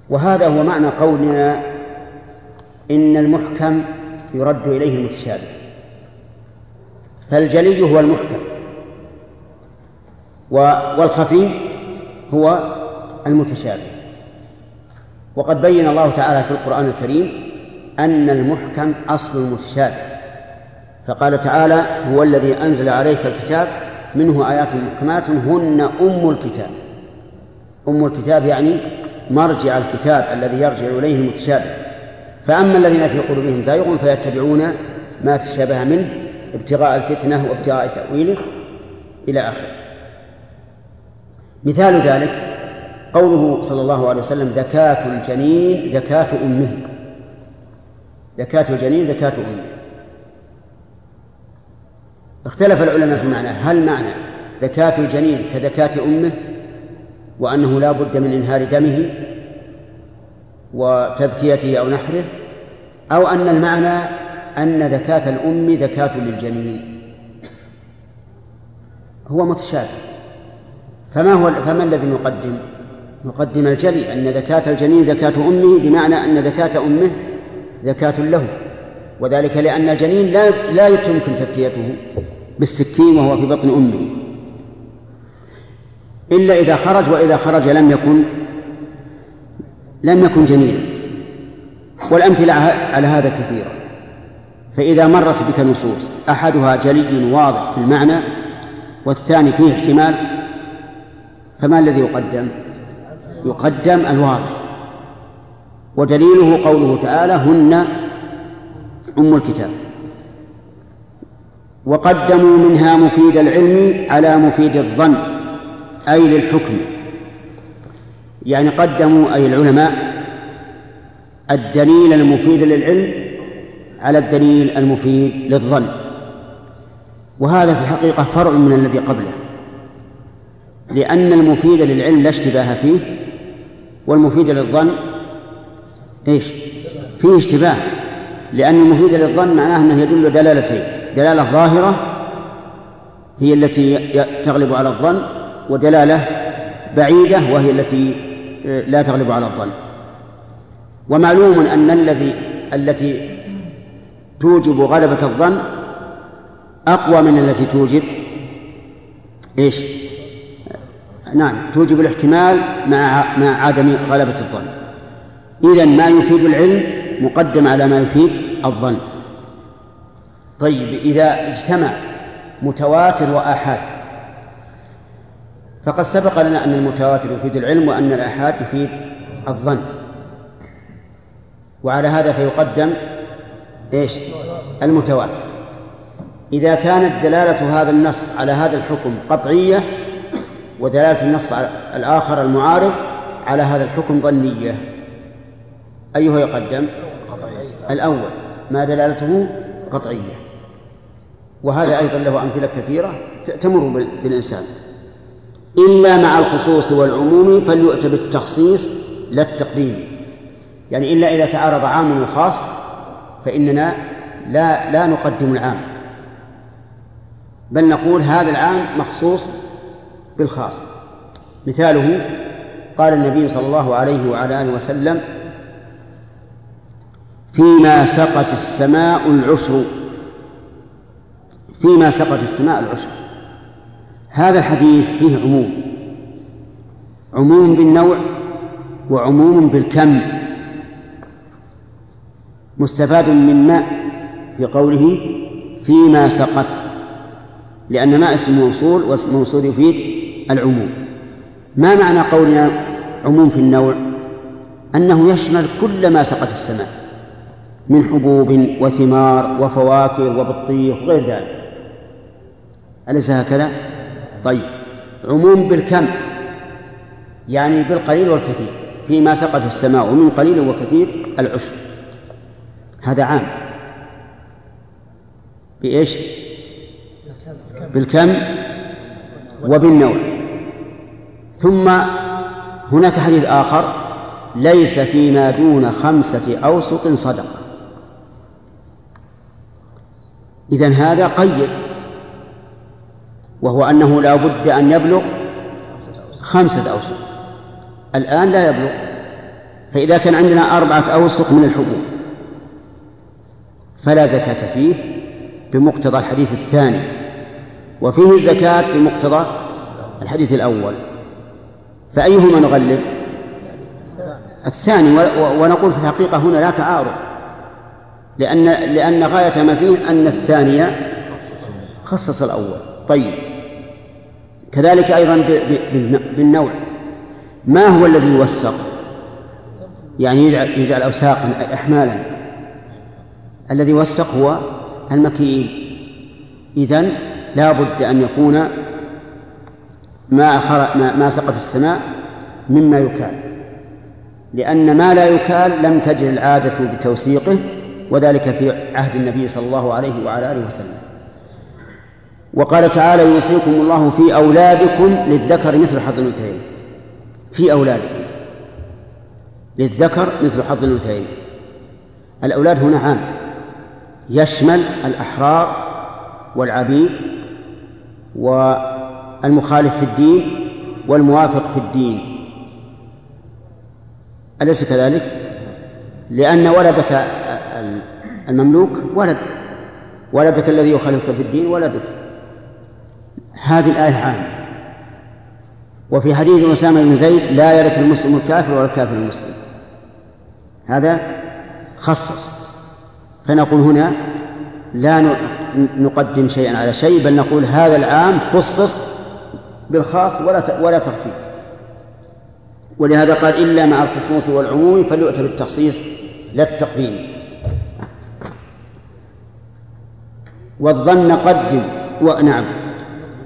وهذا هو معنى قولنا إن المحكم يرد إليه المتشابه. فالجلي هو المحكم والخفي هو المتشابه. وقد بين الله تعالى في القرآن الكريم أن المحكم أصل المتشابه. فقال تعالى هو الذي أنزل عليك الكتاب منه آيات محكمات هن أم الكتاب. أم الكتاب يعني مرجع الكتاب الذي يرجع إليه المتشابه. فأما الذين في قلوبهم زيغ فيتبعون ما تشابه منه ابتغاء الفتنة وابتغاء تأويله إلى آخره. مثال ذلك قوله صلى الله عليه وسلم زكاة الجنين زكاة أمه. زكاة الجنين زكاة أمه. اختلف العلماء في معناه هل معنى زكاة الجنين كزكاة أمه؟ وأنه لا بد من إنهار دمه وتذكيته أو نحره؟ أو أن المعنى أن زكاة الأم زكاة للجنين؟ هو متشابه. فما هو فما الذي نقدم؟ نقدم الجلي أن زكاة الجنين زكاة أمه بمعنى أن زكاة أمه زكاة له. وذلك لأن الجنين لا لا يمكن تذكيته بالسكين وهو في بطن أمه. إلا إذا خرج وإذا خرج لم يكن لم يكن جنينا. والأمثلة على هذا كثيرة. فإذا مرت بك نصوص أحدها جلي واضح في المعنى والثاني فيه احتمال فما الذي يقدم؟ يقدم الواضح. ودليله قوله تعالى هن أم الكتاب. وقدموا منها مفيد العلم على مفيد الظن أي للحكم. يعني قدموا أي العلماء الدليل المفيد للعلم على الدليل المفيد للظن. وهذا في الحقيقة فرع من الذي قبله لأن المفيد للعلم لا اشتباه فيه والمفيد للظن إيش؟ فيه اشتباه. لأن المفيد للظن معناه أنه يدل دلالتين. دلالة ظاهرة هي التي تغلب على الظن ودلالة بعيدة وهي التي آه، لا تغلب على الظن. ومعلوم أن الذي التي توجب غلبة الظن أقوى من التي توجب إيش؟ نعم توجب الاحتمال مع مع عدم غلبة الظن. إذا ما يفيد العلم مقدم على ما يفيد الظن. طيب إذا اجتمع متواتر وآحاد فقد سبق لنا أن المتواتر يفيد العلم وأن الآحاد يفيد الظن. وعلى هذا فيقدم إيش؟ المتواتر. إذا كانت دلالة هذا النص على هذا الحكم قطعية ودلالة النص الآخر المعارض على هذا الحكم ظنية أيها يقدم؟ الأول ما دلالته؟ قطعية. وهذا أيضا له أمثلة كثيرة تمر بالإنسان. إلا مع الخصوص والعموم فليؤتى بالتخصيص لا التقديم. يعني إلا إذا تعارض عام وخاص فإننا لا لا نقدم العام. بل نقول هذا العام مخصوص بالخاص. مثاله قال النبي صلى الله عليه وعلى آله وسلم فيما سقت السماء العشر فيما سقت السماء العشر هذا الحديث فيه عموم. عموم بالنوع وعموم بالكم. مستفاد من ماء في قوله فيما سقت لأن ماء اسم موصول واسم موصول يفيد العموم. ما معنى قولنا عموم في النوع؟ أنه يشمل كل ما سقت السماء. من حبوب وثمار وفواكه وبطيخ وغير ذلك. أليس هكذا؟ طيب عموم بالكم يعني بالقليل والكثير فيما سقت السماء من قليل وكثير العشر هذا عام. بإيش؟ بالكم وبالنوع. ثم هناك حديث آخر ليس فيما دون خمسة أوسق صدقة. إذن هذا قيد وهو أنه لا بد أن يبلغ خمسة أوسق. الآن لا يبلغ فإذا كان عندنا أربعة أوسق من الحبوب فلا زكاة فيه بمقتضى الحديث الثاني وفيه الزكاة بمقتضى الحديث الأول. فأيهما نغلب؟ الثاني ونقول في الحقيقة هنا لا تعارض. لأن لأن غاية ما فيه أن الثانية خصص الأول. طيب. كذلك أيضا بالنوع. ما هو الذي يوثق؟ يعني يجعل يجعل أوساقا أحمالا. الذي يوثق هو المكيل إذن لا بد أن يكون ما ما, ما سقط السماء مما يكال. لأن ما لا يكال لم تجر العادة بتوثيقه وذلك في عهد النبي صلى الله عليه وعلى آله وسلم. وقال تعالى يوصيكم الله في أولادكم للذكر مثل حظ الأنثيين. في أولادكم للذكر مثل حظ الأنثيين. الأولاد هنا عام. يشمل الأحرار والعبيد والمخالف في الدين والموافق في الدين. أليس كذلك؟ لأن ولدك المملوك ولد ولدك الذي يخالفك في الدين ولدك. هذه الآية عامة. وفي حديث أسامة بن زيد لا يرث المسلم الكافر ولا الكافر المسلم. هذا خصص. فنقول هنا لا نقدم شيئا على شيء بل نقول هذا العام خصص بالخاص ولا ولا تخصيص ولهذا قال إلا مع الخصوص والعموم فليؤتى بالتخصيص لا التقديم والظن قدم ونعم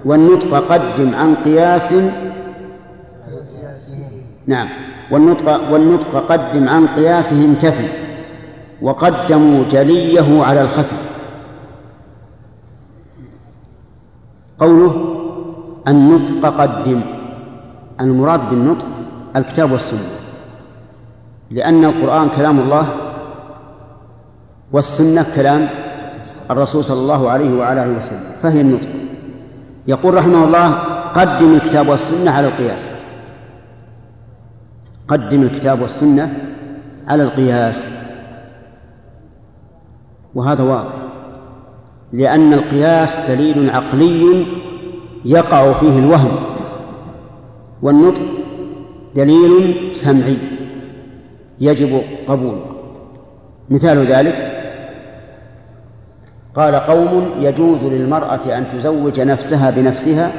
والنطق قدم عن قياس نعم والنطق والنطق قدم عن قياسه انتفي وقدموا جليه على الخفي. قوله النطق قدم المراد بالنطق الكتاب والسنة لأن القرآن كلام الله والسنة كلام الرسول صلى الله عليه وعلى آله وسلم فهي النطق يقول رحمه الله قدم الكتاب والسنة على القياس. قدم الكتاب والسنة على القياس. وهذا واضح لأن القياس دليل عقلي يقع فيه الوهم والنطق دليل سمعي يجب قبوله. مثال ذلك قال قوم يجوز للمرأة أن تزوج نفسها بنفسها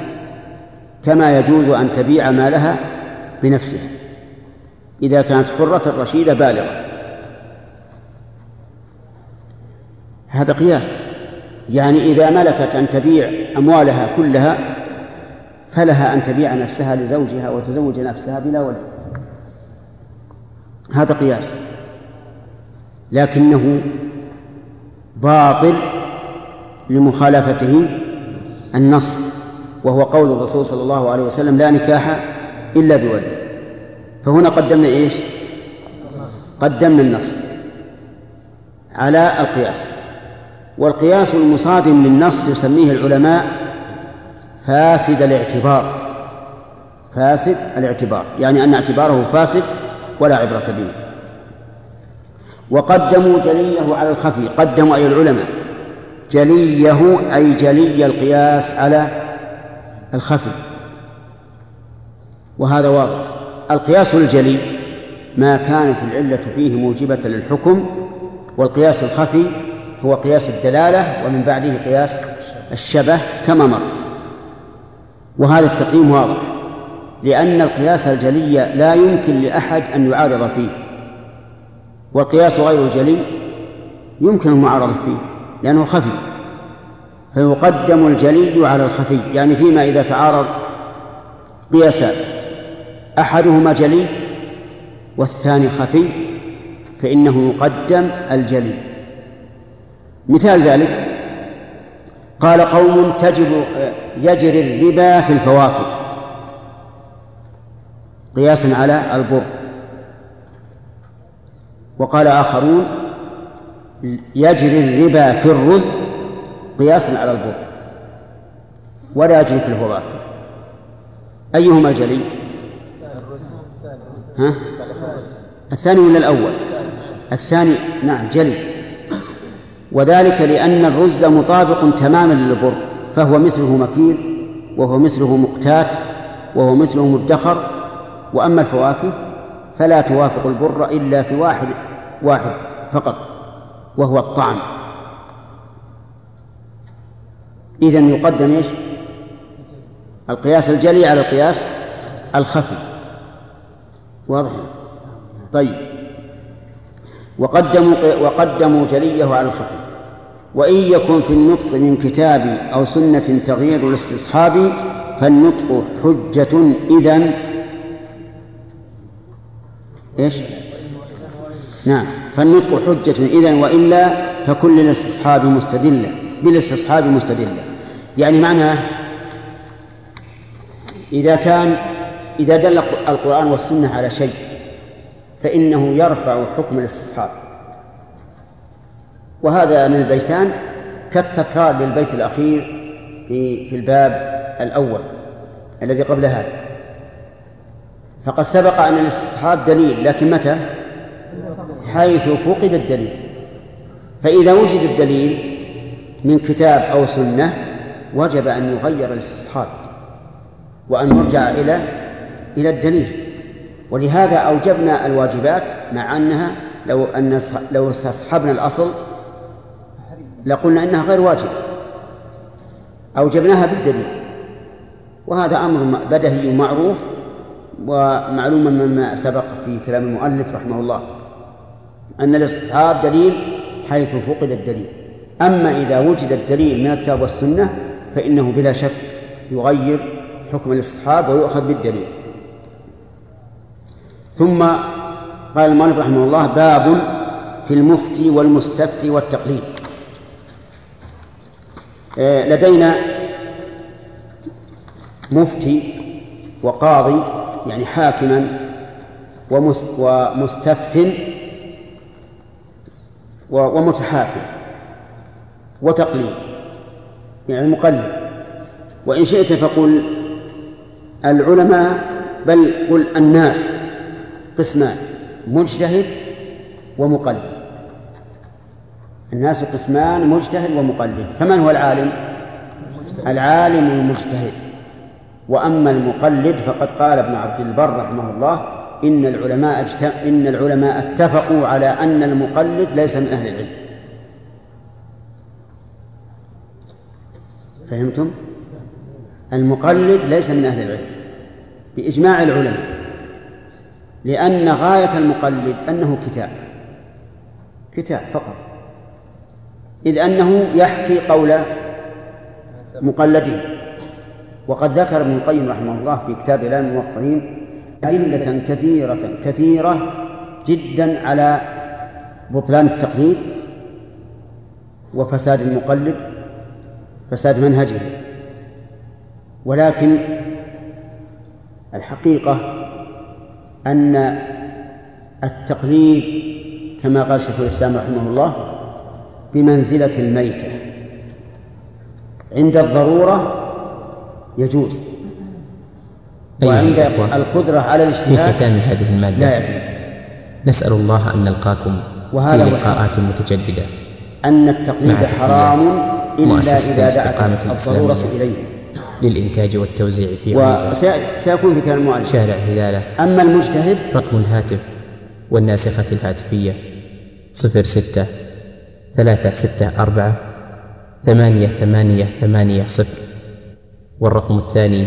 كما يجوز أن تبيع مالها بنفسها. إذا كانت حرة رشيدة بالغة. هذا قياس. يعني إذا ملكت أن تبيع أموالها كلها فلها أن تبيع نفسها لزوجها وتزوج نفسها بلا ولد. هذا قياس. لكنه باطل لمخالفته النص وهو قول الرسول صلى الله عليه وسلم لا نكاح إلا بولد. فهنا قدمنا إيش؟ قدمنا النص على القياس. والقياس المصادم للنص يسميه العلماء فاسد الاعتبار. فاسد الاعتبار يعني أن اعتباره فاسد ولا عبرة به. وقدموا جليه على الخفي قدموا أي العلماء. جليه أي جلي القياس على الخفي. وهذا واضح. القياس الجلي ما كانت العلة فيه موجبة للحكم والقياس الخفي هو قياس الدلالة ومن بعده قياس الشبه كما مر. وهذا التقديم واضح. لأن القياس الجلي لا يمكن لأحد أن يعارض فيه والقياس غير الجلي يمكن المعارضة فيه. لأنه خفي. فيقدم الجلي على الخفي يعني فيما إذا تعارض قياسان أحدهما جلي والثاني خفي فإنه يقدم الجلي. مثال ذلك قال قوم تجب يجري الربا في الفواكه. قياسا على البر. وقال آخرون يجري الربا في الرز قياسا على البر ولا يجري في الفواكه أيهما الجلي؟ ها؟ الثاني ولا الأول؟ الثاني نعم جلي وذلك لأن الرز مطابق تماما للبر فهو مثله مكيل وهو مثله مقتات وهو مثله مدخر وأما الفواكه فلا توافق البر إلا في واحد واحد فقط وهو الطعم إذا يقدم إيش؟ القياس الجلي على القياس الخفي. واضح؟ طيب. وقدموا وقدموا جليه على الخفي. وإن يكن في النطق من كتاب أو سنة تغيير الاستصحاب فالنطق حجة إذا إيش؟ نعم. فالنطق حجة إذا وإلا فكل الاستصحاب مستدلة بالاستصحاب مستدلة. يعني معناه إذا كان إذا دل القرآن والسنة على شيء فإنه يرفع حكم الاستصحاب. وهذا من البيتان كالتكرار للبيت الأخير في في الباب الأول الذي قبل هذا. فقد سبق أن الاستصحاب دليل لكن متى؟ حيث فقد الدليل. فإذا وجد الدليل من كتاب أو سنة وجب أن يغير الاستصحاب وأن نرجع إلى إلى الدليل. ولهذا أوجبنا الواجبات مع أنها لو أن لو استصحبنا الأصل لقلنا إنها غير واجبة. أوجبناها بالدليل. وهذا أمر بدهي معروف ومعلوم مما سبق في كلام المؤلف رحمه الله. أن الاستصحاب دليل حيث فقد الدليل. أما إذا وجد الدليل من الكتاب والسنة فإنه بلا شك يغير حكم الاستصحاب ويؤخذ بالدليل. ثم قال المؤلف رحمه الله باب في المفتي والمستفتي والتقليد. آه، لدينا مفتي وقاضي يعني حاكما ومستفت ومتحاكم. وتقليد. يعني مقلد. وإن شئت فقل العلماء بل قل الناس. قسمان مجتهد ومقلد. الناس قسمان مجتهد ومقلد. فمن هو العالم؟ العالم المجتهد. وأما المقلد فقد قال ابن عبد البر رحمه الله إن العلماء إن العلماء اتفقوا على أن المقلد ليس من أهل العلم. فهمتم؟ المقلد ليس من أهل العلم. بإجماع العلماء. لأن غاية المقلد أنه كتاب. كتاب فقط. إذ أنه يحكي قول مقلدين. وقد ذكر ابن القيم رحمه الله في كتاب إعلام الموقعين أدلة كثيرة كثيرة جدا على بطلان التقليد وفساد المقلد فساد منهجه. ولكن الحقيقة أن التقليد كما قال شيخ الإسلام رحمه الله بمنزلة الميتة عند الضرورة يجوز. وعند القدرة على الاجتهاد في ختام هذه المادة؟ لا نسأل الله أن نلقاكم وهذا في لقاءات متجددة. أن التقليد حرام إلا إذا دعت الضرورة. إليه. للإنتاج والتوزيع في عنيزة وسيكون في كلام المؤلف. شارع هلالة. أما المجتهد؟ رقم الهاتف والناسخة الهاتفية. صفر ستة ثلاثة ستة أربعة ثمانية ثمانية ثمانية صفر. والرقم الثاني